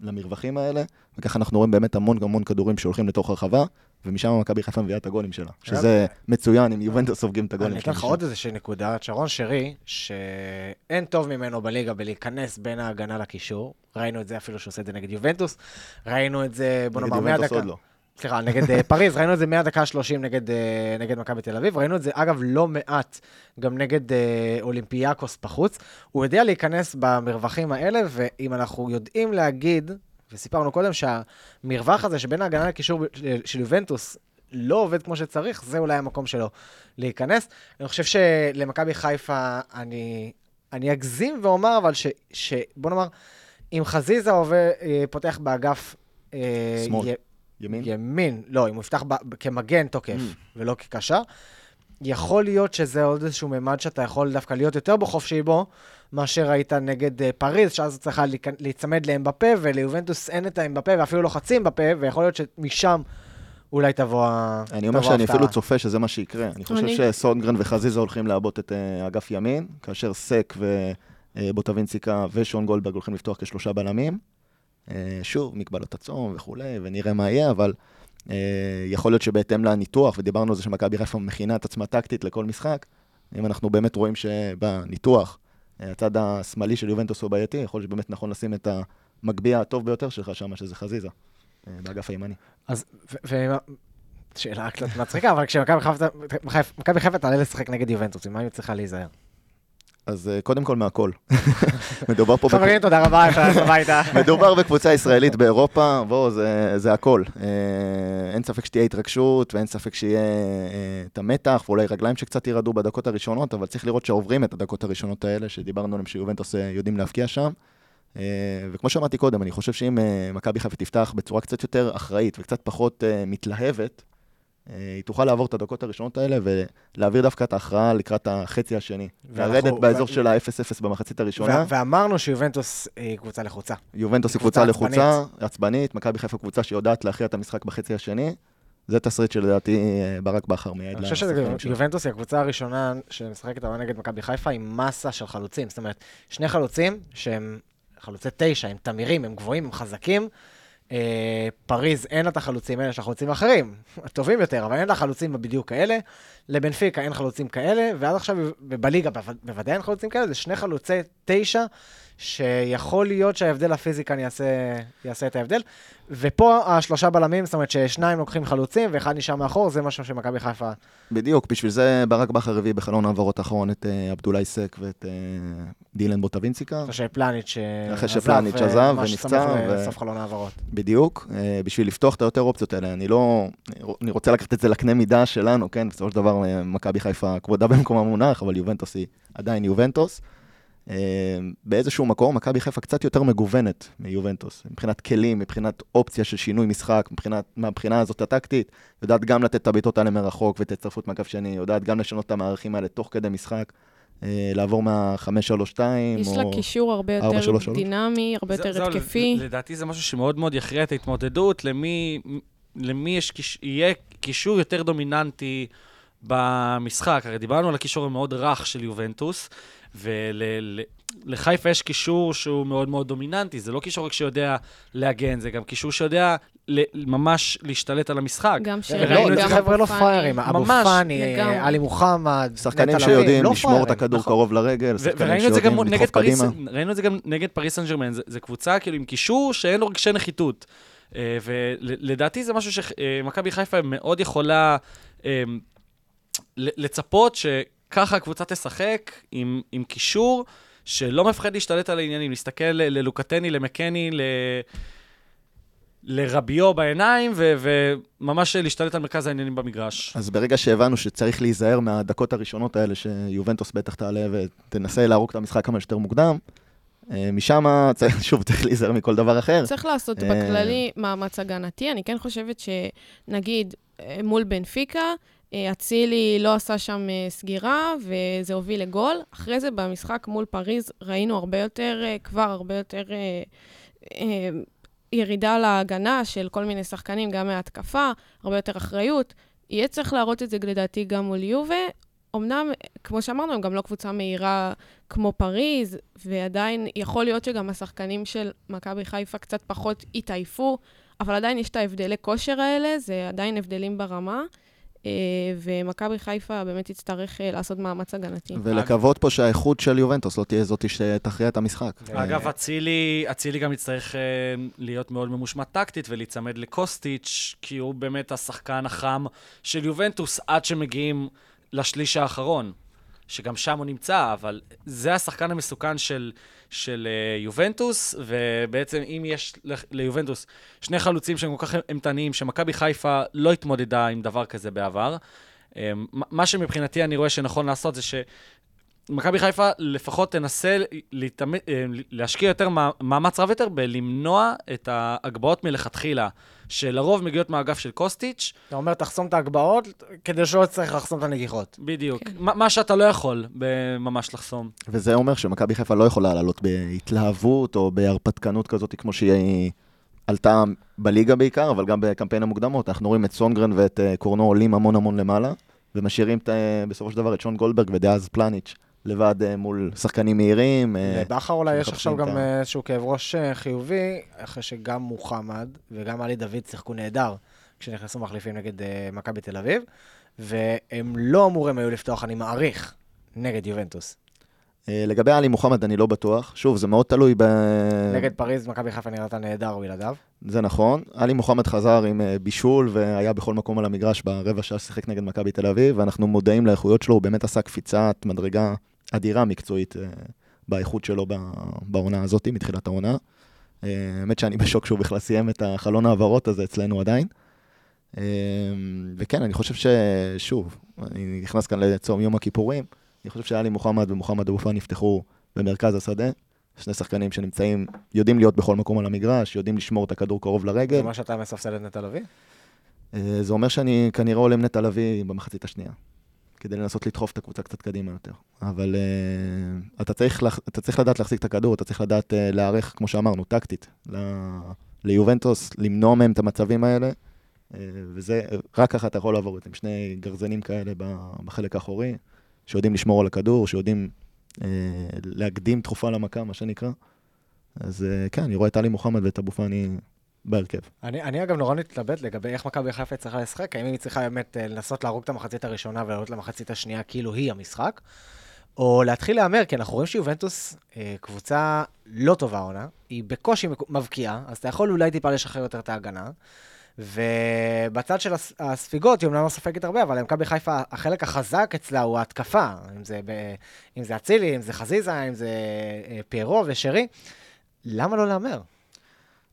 למרווחים האלה, וככה אנחנו רואים באמת המון המון כדורים שהולכים לתוך הרחבה, ומשם מכבי חיפה מביאה את הגולים שלה, שזה מצוין, אם יובנטוס סופגים את הגולים אני שלה. אתן לך עוד איזושהי נקודה, שרון שרי, שאין טוב ממנו בליגה בלהיכנס בין ההגנה לקישור. ראינו את זה אפילו שהוא עושה את זה נגד יובנטוס. ראינו את זה, בוא נגד נאמר, יובנטוס מהדקה... עוד לא. סליחה, נגד אה, פריז, ראינו את זה מהדקה ה-30 נגד, אה, נגד מכבי תל אביב, ראינו את זה, אגב, לא מעט, גם נגד אה, אולימפיאקוס בחוץ. הוא יודע להיכנס במרווחים האלה, ואם אנחנו יודעים להגיד, וסיפרנו קודם שהמרווח הזה שבין ההגנה לקישור של- יובנטוס לא עובד כמו שצריך, זה אולי המקום שלו להיכנס. אני חושב שלמכבי חיפה, אני, אני אגזים ואומר, אבל ש, ש... בוא נאמר, אם חזיזה עובד, פותח באגף... שמאל. ימין? ימין, לא, אם הוא יפתח ב- כמגן תוקף Mm. ולא כקשר, יכול להיות שזה עוד איזשהו ממד שאתה יכול דווקא להיות יותר בו חופשי בו, מאשר היית נגד אה, פריז, שאז צריכה להיכנ- להיצמד לאמבפה, וליובנטוס אין את האמבפה ואפילו לא חצי אמבפה, ויכול להיות שמשם אולי תבוא ה- אני אומר שאני ההפתעה. אפילו צופה שזה מה שיקרה. אני חושב אני- שסונגרן וחזיזה הולכים לעבות את אה, אגף ימין, כאשר סק ובוטווינציקה ושון גולדברג הולכים לפתוח כשלושה בלמים. אה, שוב, מגבלות הצום וכולי, ונראה מה יהיה, אבל אה, יכול להיות שבהתאם לניתוח, ודיברנו על זה שמכבי חיפה מכינה את עצמה טקטית לכל משחק, אם אנחנו באמת רואים שבניתוח אה, הצד השמאלי של יובנטוס הוא בעייתי, יכול להיות שבאמת נכון לשים את המגביה הטוב ביותר שלך שם, שזה חזיזה, באגף הימני. אז, ו... שאלה קצת מצחיקה, אבל כשמכבי חיפה מכבי חיפה תעלה לשחק נגד יובנטוס, עם מה היא צריכה להיזהר? אז אה, קודם כל מהכל. <laughs> מדובר פה... חברים, תודה רבה, אפשר הביתה. <laughs> מדובר בקבוצה ישראלית באירופה, בואו, זה, זה הכל. אה, אין ספק שתהיה התרגשות, ואין ספק שיהיה אה, את המתח, ואולי רגליים שקצת ירעדו בדקות הראשונות, אבל צריך לראות שעוברים את הדקות הראשונות האלה, שדיברנו עליהם שיובנטוס יודעים להבקיע שם. וכמו שאמרתי קודם, אני חושב שאם מכבי חיפה תפתח בצורה קצת יותר אחראית וקצת פחות מתלהבת, היא תוכל לעבור את הדקות הראשונות האלה ולהעביר דווקא את ההכרעה לקראת החצי השני. לרדת באזור של ה-0-0 במחצית הראשונה. ואמרנו שיובנטוס היא קבוצה לחוצה. יובנטוס היא קבוצה לחוצה, עצבנית, מכבי חיפה קבוצה שיודעת להכריע את המשחק בחצי השני. זה תסריט שלדעתי אה, ברק בכר מייעד אני חושב. שיובנטוס היא הקבוצה הראשונה שמשחקת העונה נגד מכבי חיפה עם מסה של חלוצים. זאת אומרת, שני חלוצים שהם חלוצי תשע, הם תמירים, הם גבוהים, הם חזקים. אה, פריז אין לה את החלוצים האלה, יש לה חלוצים אחרים, טובים יותר, אבל אין לה חלוצים בדיוק כאלה. לבנפיקה אין חלוצים כאלה, ועד עכשיו, ובליגה בו- בוודאי אין חלוצים כאלה, זה שני חלוצי תשע, שיכול להיות שההבדל הפיזי כאן יעשה, יעשה את ההבדל. ופה השלושה בלמים, זאת אומרת ששניים לוקחים חלוצים ואחד נשאר מאחור, זה משהו שמכבי חיפה בדיוק, בשביל זה ברק בכר הביא בחלון העברות האחרון את אה, עבדולאי סק ואת אה, דילן בוטווינסיקה. אחרי שפלניץ' אחרי עזב, שפלניץ' אה, עזב ונפצע, סמוך ו- לסוף חלון העברות. בדיוק, אה, בשביל לפתוח את היותר אופציות האלה. אני לא... אני רוצה לקחת את זה לקנה מידה שלנו, כן? בסופו של דבר אה, מכבי חיפה כבודה במקום המונח, אבל יובנטוס היא עדיין יובנטוס. אה, באיזשהו מקום, מכבי חיפה קצת יותר מגוונת מיובנטוס, מבחינת כלים, מבחינת אופציה של שינוי משחק, מבחינת, מהבחינה הזאת הטקטית, יודעת גם לתת את הבעיטות האלה מרחוק ואת ההצטרפות מהקו שני, יודעת גם לשנות את המערכים האלה תוך כדי משחק, אה, לעבור מה-5-3-2, יש לה קישור הרבה יותר. דינמי, הרבה זה- יותר התקפי. לדעתי זה משהו שמאוד מאוד יכריע את ההתמודדות, למי, למי יש, יהיה קישור יותר דומיננטי במשחק. הרי דיברנו על הקישור המאוד רך של יובנטוס, ולחיפה יש קישור שהוא מאוד מאוד דומיננטי. זה לא קישור רק שיודע להגן, זה גם קישור שיודע ל- ממש להשתלט על המשחק. גם שרי, וראינו את גם זה, חבר'ה לא פראיירים. אבו פאני. עלי מוחמד, שחקנים שיודעים לא לשמור את פראיירים. הכדור נכון. קרוב לרגל, שחקנים וראינו את זה גם שיודעים לדחוף פריס, קדימה. ראינו את זה גם נגד פריס סן ג'רמן, זו קבוצה כאילו עם קישור שאין לו רגשי נחיתות. אה, ולדעתי זה משהו שמכבי חיפה מאוד יכולה אה, לצפות שככה הקבוצה תשחק עם, עם קישור שלא מפחד להשתלט על העניינים, להסתכל ל- ללוקטני, למקני, ל... לרביו בעיניים, ו- וממש להשתלט על מרכז העניינים במגרש. אז ברגע שהבנו שצריך להיזהר מהדקות הראשונות האלה, שיובנטוס בטח תעלה ותנסה להרוג את המשחק כמה שיותר מוקדם, אה, משם, צריך- שוב, צריך להיזהר מכל דבר אחר. צריך לעשות אה, בכללי מאמץ הגנתי. אני כן חושבת שנגיד אה, מול בנפיקה, אצילי לא עשה שם אה, סגירה, וזה הוביל לגול. אחרי זה במשחק מול פריז ראינו הרבה יותר, אה, כבר הרבה יותר אה, אה, ירידה להגנה של כל מיני שחקנים, גם מההתקפה, הרבה יותר אחריות. יהיה צריך להראות את זה לדעתי גם מול יובה. אמנם, כמו שאמרנו, הם גם לא קבוצה מהירה כמו פריז, ועדיין יכול להיות שגם השחקנים של מכבי חיפה קצת פחות התעייפו, אבל עדיין יש את ההבדלי כושר האלה, זה עדיין הבדלים ברמה, אה, ומכבי חיפה באמת תצטרך אה, לעשות מאמץ הגנתי. ולקוות פה שהאיכות של יובנטוס לא תהיה זאתי שתכריע את המשחק. אגב, אצילי, אצילי גם יצטרך אה, להיות מאוד ממושמע טקטית ולהיצמד לקוסטיץ', כי הוא באמת השחקן החם של יובנטוס עד שמגיעים לשליש האחרון, שגם שם הוא נמצא, אבל זה השחקן המסוכן של, של אה, יובנטוס, ובעצם אם יש ליובנטוס שני חלוצים שהם כל כך אימתניים, שמכבי חיפה לא התמודדה עם דבר כזה בעבר, אה, מה שמבחינתי אני רואה שנכון לעשות זה ש... מכבי חיפה לפחות תנסה להתאמ... אה, להשקיע יותר מא- מאמץ רב יותר בלמנוע את ההגבהות מלכתחילה, שלרוב מגיעות מהאגף של קוסטיץ', אתה אומר, תחסום את ההגבהות, כדי שלא תצטרך לחסום את הנגיחות. בדיוק. כן. מה מה שאתה לא יכול ממש לחסום. וזה אומר שמכבי חיפה לא יכולה לעלות בהתלהבות או בהרפתקנות כזאת, כמו שהיא עלתה בליגה בעיקר, אבל גם בקמפיין המוקדמות. אנחנו רואים את סונגרן ואת אה, קורנו עולים המון המון למעלה, ומשאירים את, אה, בסופו של דבר את שון גולדברג ודאז פלניץ' לבד אה, מול שחקנים מהירים. אה, לבכר אולי יש עכשיו גם אה, איזשהו כאב ראש חיובי, אחרי שגם מוחמד וגם עלי דוד שיחקו נהדר כשנכנסו מחליפים נגד מכבי תל אביב, והם לא אמורים היו לפתוח, אני מעריך, נגד יובנטוס. לגבי עלי מוחמד אני לא בטוח. שוב, זה מאוד תלוי ב... נגד פריז, מכבי חיפה נראתה נהדר בלעדיו. זה נכון. עלי מוחמד חזר עם בישול והיה בכל מקום על המגרש ברבע שעה ששיחק נגד מכבי תל אביב, ואנחנו מודעים לאיכויות שלו, הוא באמת עשה קפיצת מדרגה אדירה מקצועית אה, באיכות שלו בעונה הזאת, מתחילת העונה. אה, האמת שאני בשוק שהוא בכלל סיים את החלון העברות הזה אצלנו עדיין. אה, וכן, אני חושב ששוב, אני נכנס כאן לצום יום הכיפורים, אני חושב שאלי מוחמד ומוחמד אבו פאני נפתחו במרכז השדה. שני שחקנים שנמצאים, יודעים להיות בכל מקום על המגרש, יודעים לשמור את הכדור קרוב לרגל. זה מה שאתה מספסל את נטע לביא? זה אומר שאני כנראה עולה עם נטע לביא במחצית השנייה, כדי לנסות לדחוף את הקבוצה קצת קדימה יותר. אבל uh, אתה, צריך, אתה צריך לדעת להחזיק את הכדור, אתה צריך לדעת uh, להיערך, כמו שאמרנו, טקטית, ל- ליובנטוס, למנוע מהם את המצבים האלה, uh, וזה, רק ככה אתה יכול לעבור עם שני גרזנים כאלה בחלק האחורי, שיודעים לשמור על הכדור, שיודעים uh, להקדים תרופה למכה, מה שנקרא. אז uh, כן, אני רואה את עלי מוחמד ואת אבו פאני בהרכב. אני, אני אגב נורא מתלבט לגבי איך מכבי חיפה צריכה לשחק, האם היא צריכה באמת אה, לנסות להרוג את המחצית הראשונה ולעלות למחצית השנייה כאילו היא המשחק, או להתחיל להמר, כי אנחנו רואים שיובנטוס אה, קבוצה לא טובה עונה, היא בקושי מבקיעה, אז אתה יכול אולי טיפה לשחרר יותר את ההגנה. ובצד של הס- הספיגות, היא אומנם לא סופגת הרבה, אבל למכבי חיפה, החלק החזק אצלה הוא ההתקפה. אם זה, ב... אם זה אצילי, אם זה חזיזה, אם זה אה, פיירו ושרי. למה לא להמר?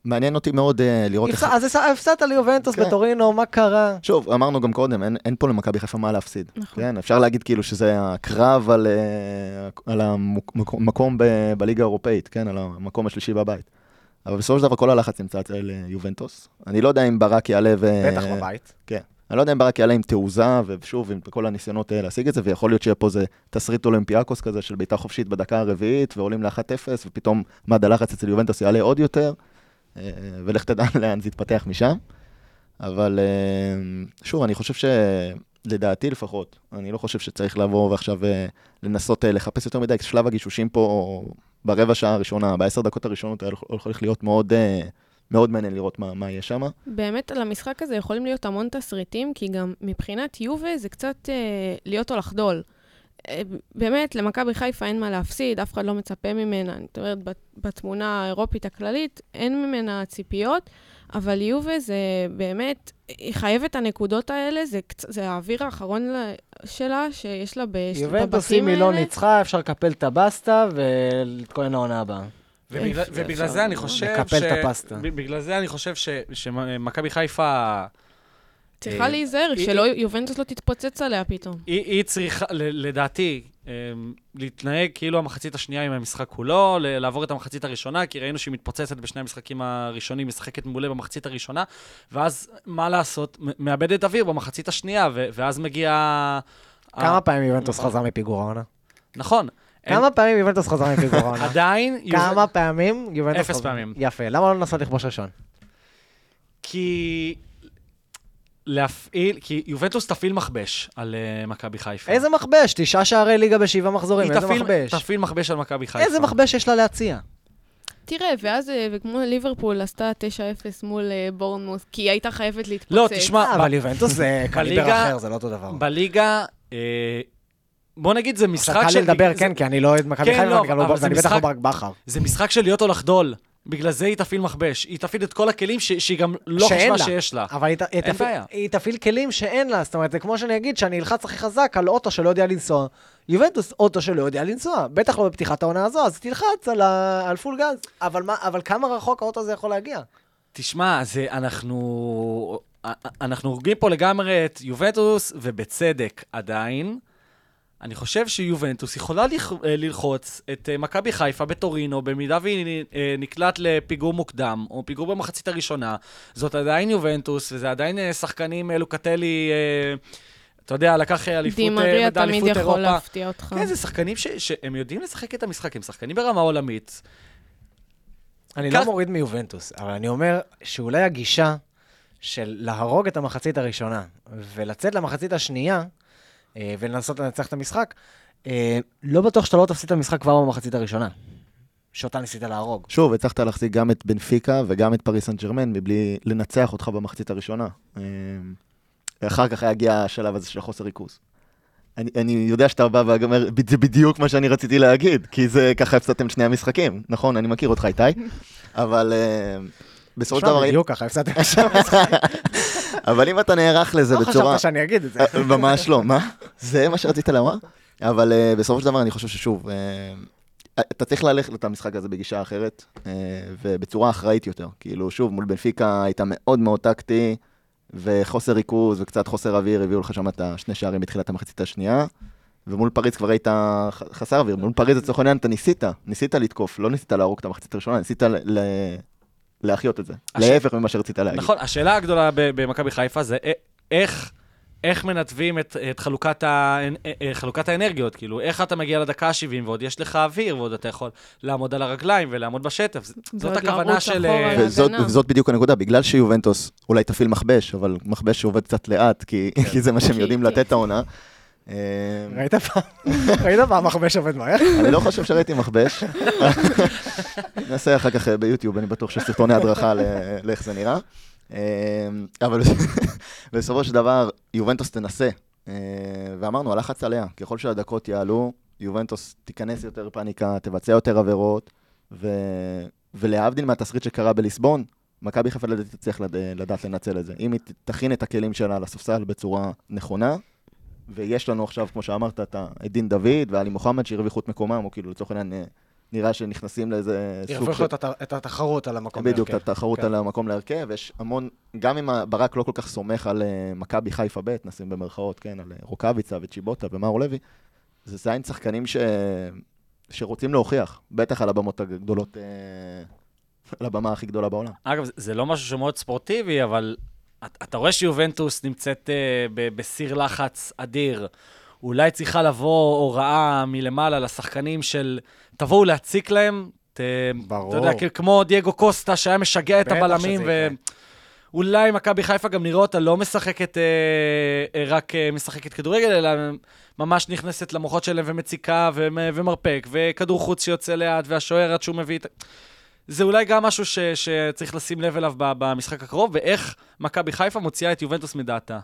מעניין אותי מאוד uh, לראות איך... אז הפסדת ליובנטוס כן. בטורינו, מה קרה? שוב, אמרנו גם קודם, אין, אין פה למכבי חיפה מה להפסיד. נכון. כן, אפשר להגיד כאילו שזה הקרב על, אה, על המקום ב, בליגה האירופאית, כן, על המקום השלישי בבית. אבל בסופו של דבר כל הלחץ נמצא אצל אה, יובנטוס. אני לא יודע אם ברק יעלה ו... בטח בבית. כן. אני לא יודע אם ברק יעלה עם תעוזה, ושוב, עם כל הניסיונות להשיג את זה, ויכול להיות שיהיה פה איזה תסריט אולימפיאקוס כזה של בעיטה חופשית בדקה הרביעית, ועולים ל-1-0, ופתאום מד הלחץ אצל יובנטוס יעלה עוד יותר, ולך תדע <laughs> לאן זה יתפתח משם. אבל אה, שוב, אני חושב שלדעתי לפחות, אני לא חושב שצריך לבוא ועכשיו אה, לנסות אה, לחפש יותר מדי, כי שלב הגישושים פה ברבע שעה הראשונה, בעשר דקות הראשונות, הולך להיות מאוד, אה, מאוד מעניין לראות מה, מה יהיה שם. באמת, על המשחק הזה יכולים להיות המון תסריטים, כי גם מבחינת יובה זה קצת אה, להיות או לחדול. באמת, למכבי חיפה אין מה להפסיד, אף אחד לא מצפה ממנה. אני אומרת, בת- בתמונה האירופית הכללית, אין ממנה ציפיות, אבל יובה זה באמת, היא חייבת את הנקודות האלה, זה, זה האוויר האחרון שלה, שיש לה בש- יובנטוס, בבתים אם היא לא האלה. ניצחה, אפשר לקפל את הבסטה ולהתכונן לעונה הבאה. ובגלל, זה אני? חושב לקפל את הפסטה. בגלל זה אני חושב ש- שמכבי חיפה, צריכה אה, להיזהר, שלא יובנטוס לא תתפוצץ עליה פתאום. היא, צריכה, ל- לדעתי, אה, להתנהג כאילו המחצית השנייה עם המשחק כולו, ל- לעבור את המחצית הראשונה, כי ראינו שהיא מתפוצצת בשני המשחקים הראשונים, משחקת מעולה במחצית הראשונה, ואז, מה לעשות? מאבדת אוויר במחצית השנייה, ואז מגיע... כמה פעמים יובנטוס נכון. חזר מפיגור העונה? נכון. כמה פעמים יובנטוס חזר מפיגור העונה? עדיין... כמה פעמים יובנטוס אפס חזר? פעמים. יפה, למה לא לנסות לכבוש ראשון? כי... להפעיל, כי יובנטוס תפעיל מכבש על uh, מכבי חיפה. איזה מכבש? תשעה שערי ליגה בשבעה מחזורים, איזה תפעיל- מכבש? תפעיל מכבש על מכבי חיפה. איזה מכבש יש לה להציע? תראה, ואז, אה, וכמו ליברפול עשתה 9-0 מול אה, בורנמוס, כי היא הייתה חייבת להתפוצץ. לא, תשמע, אה, אבל יובנטוס זה <laughs> קליבר אחר, זה לא אותו דבר. בליגה, אה, בוא נגיד, זה משחק עכשיו קל לי לדבר, כן, כי אני לא אוהד מכבי כן, חיפה, לא, לא- ואני בטח לא ברק בכר. זה משחק של להיות או לחדול. בגלל זה היא תפעיל מכבש. היא תפעיל את כל הכלים ש- שהיא גם לא חשבה לה. שיש לה. אבל היא ת- היא בעיה. היא תפעיל כלים שאין לה, זאת אומרת, זה כמו שאני אגיד שאני אלחץ הכי חזק על אוטו שלא יודע לנסוע. יובנטוס, אוטו שלא יודע לנסוע, בטח לא בפתיחת העונה הזו, אז תלחץ על ה- על פול גז. אבל מה- אבל כמה רחוק האוטו הזה יכול להגיע? תשמע, זה, אנחנו... אנחנו הורגים פה לגמרי את יובנטוס, ובצדק עדיין. אני חושב שיובנטוס יכולה אה, ללחוץ את אה, מכבי חיפה בטורינו, במידה והיא אה, נקלט לפיגור מוקדם, או פיגור במחצית הראשונה. זאת עדיין יובנטוס, וזה עדיין שחקנים, לוקטלי, אתה יודע, לקח אה, אליפות, אה, דימריה תמיד אליפות יכול אירופה. להפתיע אותך. כן, זה שחקנים ש- שהם יודעים לשחק את המשחק, הם שחקנים ברמה עולמית. אני כך- לא מוריד מיובנטוס, אבל אני אומר שאולי הגישה של להרוג את המחצית הראשונה ולצאת למחצית השנייה ולנסות לנצח את המשחק, אה, לא בטוח שאתה לא תפסיד את המשחק כבר במחצית הראשונה, שאותה ניסית להרוג. שוב, הצלחת להחזיק גם את בנפיקה וגם את פריס סן ג'רמן מבלי לנצח אותך במחצית הראשונה. אה, אחר כך יגיע השלב הזה של החוסר ריכוז. אני, אני יודע שאתה בא ואומר, "ב- זה בדיוק מה שאני רציתי להגיד, כי זה ככה הפסדתם שני המשחקים. נכון, אני מכיר אותך, איתי, אבל אה, בסופו של דבר... בדיוק ככה, הפסדתי. <laughs> אבל אם אתה נערך לזה לא בצורה... חשבת שאני אגיד את זה. אה, ממש לא, מה? זה מה שרצית לומר? אבל uh, בסופו של דבר אני חושב ששוב, uh, אתה צריך ללכת למשחק הזה בגישה אחרת, uh, ובצורה אחראית יותר. כאילו, שוב, מול בנפיקה היית מאוד מאוד טקטי, וחוסר ריכוז וקצת חוסר אוויר, הביאו לך שם את השני שערים בתחילת המחצית השנייה. ומול פריז כבר היית חסר אוויר, מול פריז לצורך העניין אתה ניסית, ניסית לתקוף, לא ניסית להרוג את המחצית הראשונה, ניסית ל- להחיות את זה. הש- להפך ממה שרצית להגיד. נכון, השאלה הגדולה ב- במכבי חיפה זה איך... איך מנתבים את, את חלוקת, ה, אה, אה, חלוקת האנרגיות, כאילו, איך אתה מגיע לדקה ה-70 ועוד יש לך אוויר, ועוד אתה יכול לעמוד על הרגליים ולעמוד בשטף. זאת הכוונה של... אה. וזאת, וזאת בדיוק הנקודה, בגלל שיובנטוס אולי תפעיל מכבש, אבל מכבש שעובד קצת לאט, כי, כי זה מה שהם יודעים לתת את העונה. אה, ראית פעם? ראית פעם מכבש עובד מהר? אני לא חושב שראיתי מכבש. נעשה אחר כך אה, ביוטיוב, אני בטוח שיש סרטוני הדרכה לאיך זה נראה. אה, אבל <laughs> בסופו של דבר, יובנטוס תנסה. אה, ואמרנו, הלחץ עליה. ככל שהדקות יעלו, יובנטוס תיכנס יותר פאניקה, תבצע יותר עבירות, ו... ולהבדיל מהתסריט שקרה בליסבון, מכבי חיפה לדעתי תצליח לד... לדעת לנצל את זה. אם היא תכין את הכלים שלה לספסל בצורה נכונה, ויש לנו עכשיו, כמו שאמרת, את דין דוד ואלי מוחמד שהרוויחו את מקומם, או כאילו לצורך העניין אה, נראה שנכנסים לאיזה סוג הרוויחו את הת- את התחרות על המקום. בדיוק, את. התחרות כן. על המקום להרכב, יש המון, גם אם ברק לא כל כך סומך על אה, מכבי חיפה ב', נשים במרכאות, כן, על אה, רוקאביצה וצ'יבוטה ומאור לוי, זה זין שחקנים ש... שרוצים להוכיח, בטח על הבמות הגדולות, על הבמה הכי גדולה בעולם. אגב, זה- לא משהו שמאוד ספורטיבי, אבל אתה רואה שיובנטוס נמצאת אה, בסיר לחץ אדיר. אולי צריכה לבוא הוראה מלמעלה לשחקנים של תבואו להציק להם. ת, ברור. אתה יודע, כמו דייגו קוסטה שהיה משגע את הבלמים, שזה ואולי מכבי חיפה גם נראה אותה לא משחקת, אה, אה, רק אה, משחקת כדורגל, אלא ממש נכנסת למוחות שלהם ומציקה ומ- ומרפק, וכדור חוץ שיוצא לאט, והשוער עד שהוא מביא את... זה אולי גם משהו ש, שצריך לשים לב אליו ב- במשחק הקרוב, ואיך מכבי חיפה מוציאה את יובנטוס מדעתה.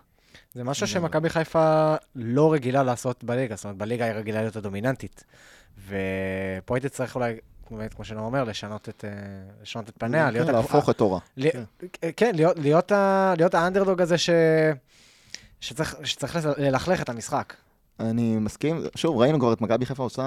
זה משהו שמכבי חיפה לא רגילה לעשות בליגה, זאת אומרת, בליגה היא רגילה להיות הדומיננטית. ופה היא תצטרך אולי, באמת, כמו שנור אומר, לשנות את, אה, לשנות את פניה, להיות... כן, הקב- להפוך את אורה. כן, להיות, להיות, ה, להיות האנדרדוג הזה ש... שצריך, שצריך ללכלך את המשחק. אני מסכים, שוב, ראינו כבר את מכבי חיפה עושה,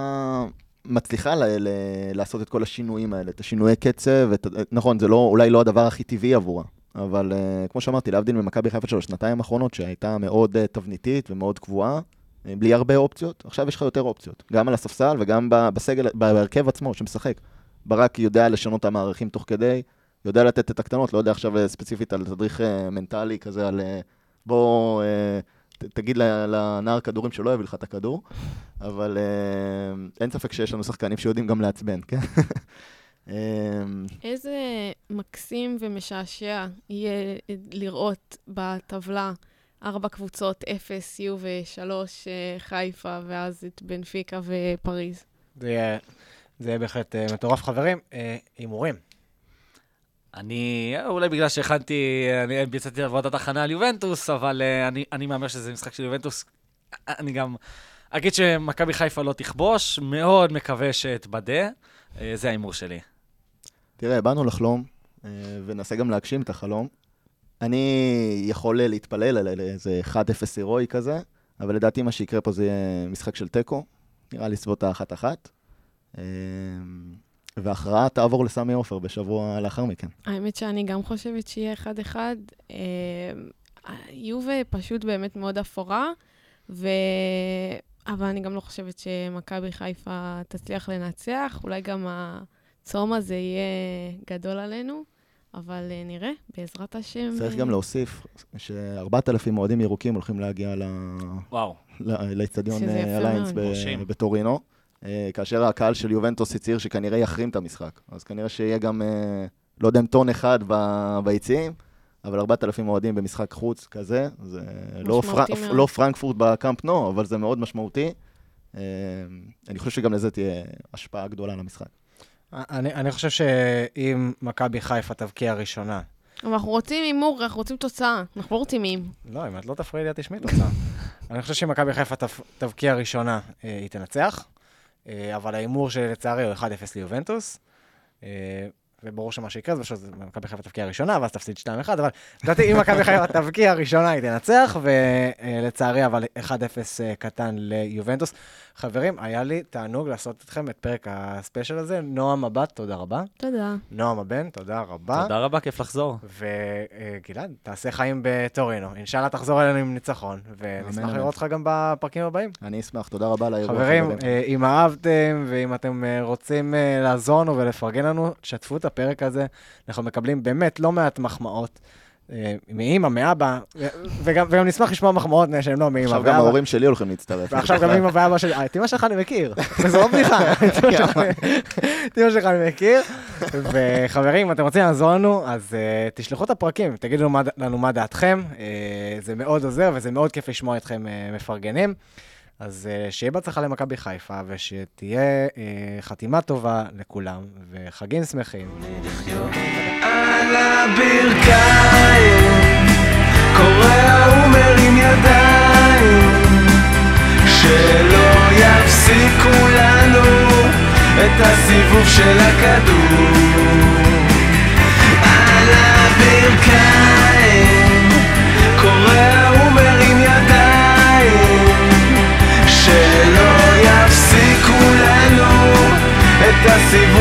מצליחה ל- ל- לעשות את כל השינויים האלה, את השינויי קצב, את, נכון, זה לא, אולי לא הדבר הכי טבעי עבורה, אבל uh, כמו שאמרתי, להבדיל ממכבי חיפה של השנתיים האחרונות, שהייתה מאוד uh, תבניתית ומאוד קבועה, uh, בלי הרבה אופציות, עכשיו יש לך יותר אופציות, גם על הספסל וגם בסגל, בהרכב עצמו שמשחק. ברק יודע לשנות את המערכים תוך כדי, יודע לתת את הקטנות, לא יודע עכשיו אה, ספציפית על תדריך מנטלי כזה, על בוא... תגיד ל- לנער כדורים שלא יביא לך את הכדור, אבל אה, אין ספק שיש לנו שחקנים שיודעים גם לעצבן, כן? <laughs> אה, איזה מקסים ומשעשע יהיה לראות בטבלה ארבע קבוצות, אפס, יו ושלוש, אה, חיפה, ואז את בנפיקה ופריז. זה יהיה, בהחלט אה, מטורף. חברים, הימורים. אני, אולי בגלל שהכנתי, אני ביצעתי עבודת הכנה על יובנטוס, אבל uh, אני, אני מהמר שזה משחק של יובנטוס. אני גם אגיד שמכבי חיפה לא תכבוש, מאוד מקווה שאתבדה. Uh, זה ההימור שלי. תראה, באנו לחלום, אה, וננסה גם להגשים את החלום. אני יכול להתפלל על איזה 1-0 הירואי כזה, אבל לדעתי מה שיקרה פה זה משחק של תיקו, נראה לי סביבות האחת-אחת. אה, וההכרעה תעבור לסמי עופר בשבוע לאחר מכן. האמת שאני גם חושבת שיהיה אחד-אחד. אה, יובה פשוט באמת מאוד אפורה, ו... אבל אני גם לא חושבת שמכבי חיפה תצליח לנצח. אולי גם הצום הזה יהיה גדול עלינו, אבל אה, נראה, בעזרת השם. צריך אה, גם להוסיף ש-4,000 אוהדים ירוקים הולכים להגיע ל... וואו. ל- לאצטדיון שזה יפה אה, אליינס מרשים. בטורינו, אה, כאשר הקהל של יובנטוס הצהיר שכנראה יחרים את המשחק. אז כנראה שיהיה גם, אה, לא יודע אם טון אחד ב- ביציעים, אבל 4,000 אוהדים במשחק חוץ כזה, זה לא, פר... לא פרנקפורט בקאמפ נו, אבל זה מאוד משמעותי. אה, אני חושב שגם לזה תהיה השפעה גדולה על המשחק. אני, אני חושב שאם מכבי חיפה תבקיע ראשונה, אבל אנחנו רוצים הימור, אנחנו רוצים תוצאה. אנחנו לא רוצים אים. לא, אם את לא תפריעי לי, את תשמעי תוצאה. אני חושב שאם מכבי חיפה תבקיע ראשונה, אה, היא תנצח, אה, אבל ההימור שלי לצערי הוא 1-0 ליובנטוס. אה, וברור שמה שיקרה זה פשוט מכבי חיפה תבקיע ראשונה, ואז תפסיד 2-1, אבל לדעתי אם מכבי חיפה תבקיע ראשונה היא תנצח, ולצערי אבל 1-0 אה, קטן ליובנטוס. חברים, היה לי תענוג לעשות אתכם את פרק הספיישל הזה. נועם מבט, תודה רבה. תודה. נועם הבן, תודה רבה. תודה רבה, כיף לחזור. וגלעד, תעשה חיים בטורינו. אינשאללה תחזור אלינו עם ניצחון, ונשמח. לראות אותך גם בפרקים הבאים. אני אשמח, תודה רבה על האירוע. חברים, אה, אם אהבתם ואם אתם אה, רוצים אה, לעזור לנו ולפרגן לנו, תשתפו את הפרק הזה. אנחנו מקבלים באמת לא מעט מחמאות. אה, מאימא, מאבא, וגם, וגם נשמח לשמוע מחמאות שהן לא מאימא עכשיו ואבא. גם ההורים שלי הולכים להצטרף. ועכשיו גם אימא ואבא שלי, אה, את אימא שלך אני מכיר, <laughs> וזו לא בדיחה, <laughs> את אימא שלך- אני מכיר. וחברים, אם אתם רוצים לעזור לנו, אז uh, תשלחו את הפרקים, תגידו לנו מה, דעתכם, זה מאוד עוזר וזה מאוד כיף לשמוע אתכם מפרגנים. אז אה, שיהיה בהצלחה למכבי חיפה, ושתהיה אה, חתימה טובה לכולם, וחגים שמחים. על הברכיים, קורע ומרים ידיים, שלא יפסיקו לנו את הסיבוב של הכדור. על הברכיים, קורע ומרים שלא יפסיקו לנו את הסיבוב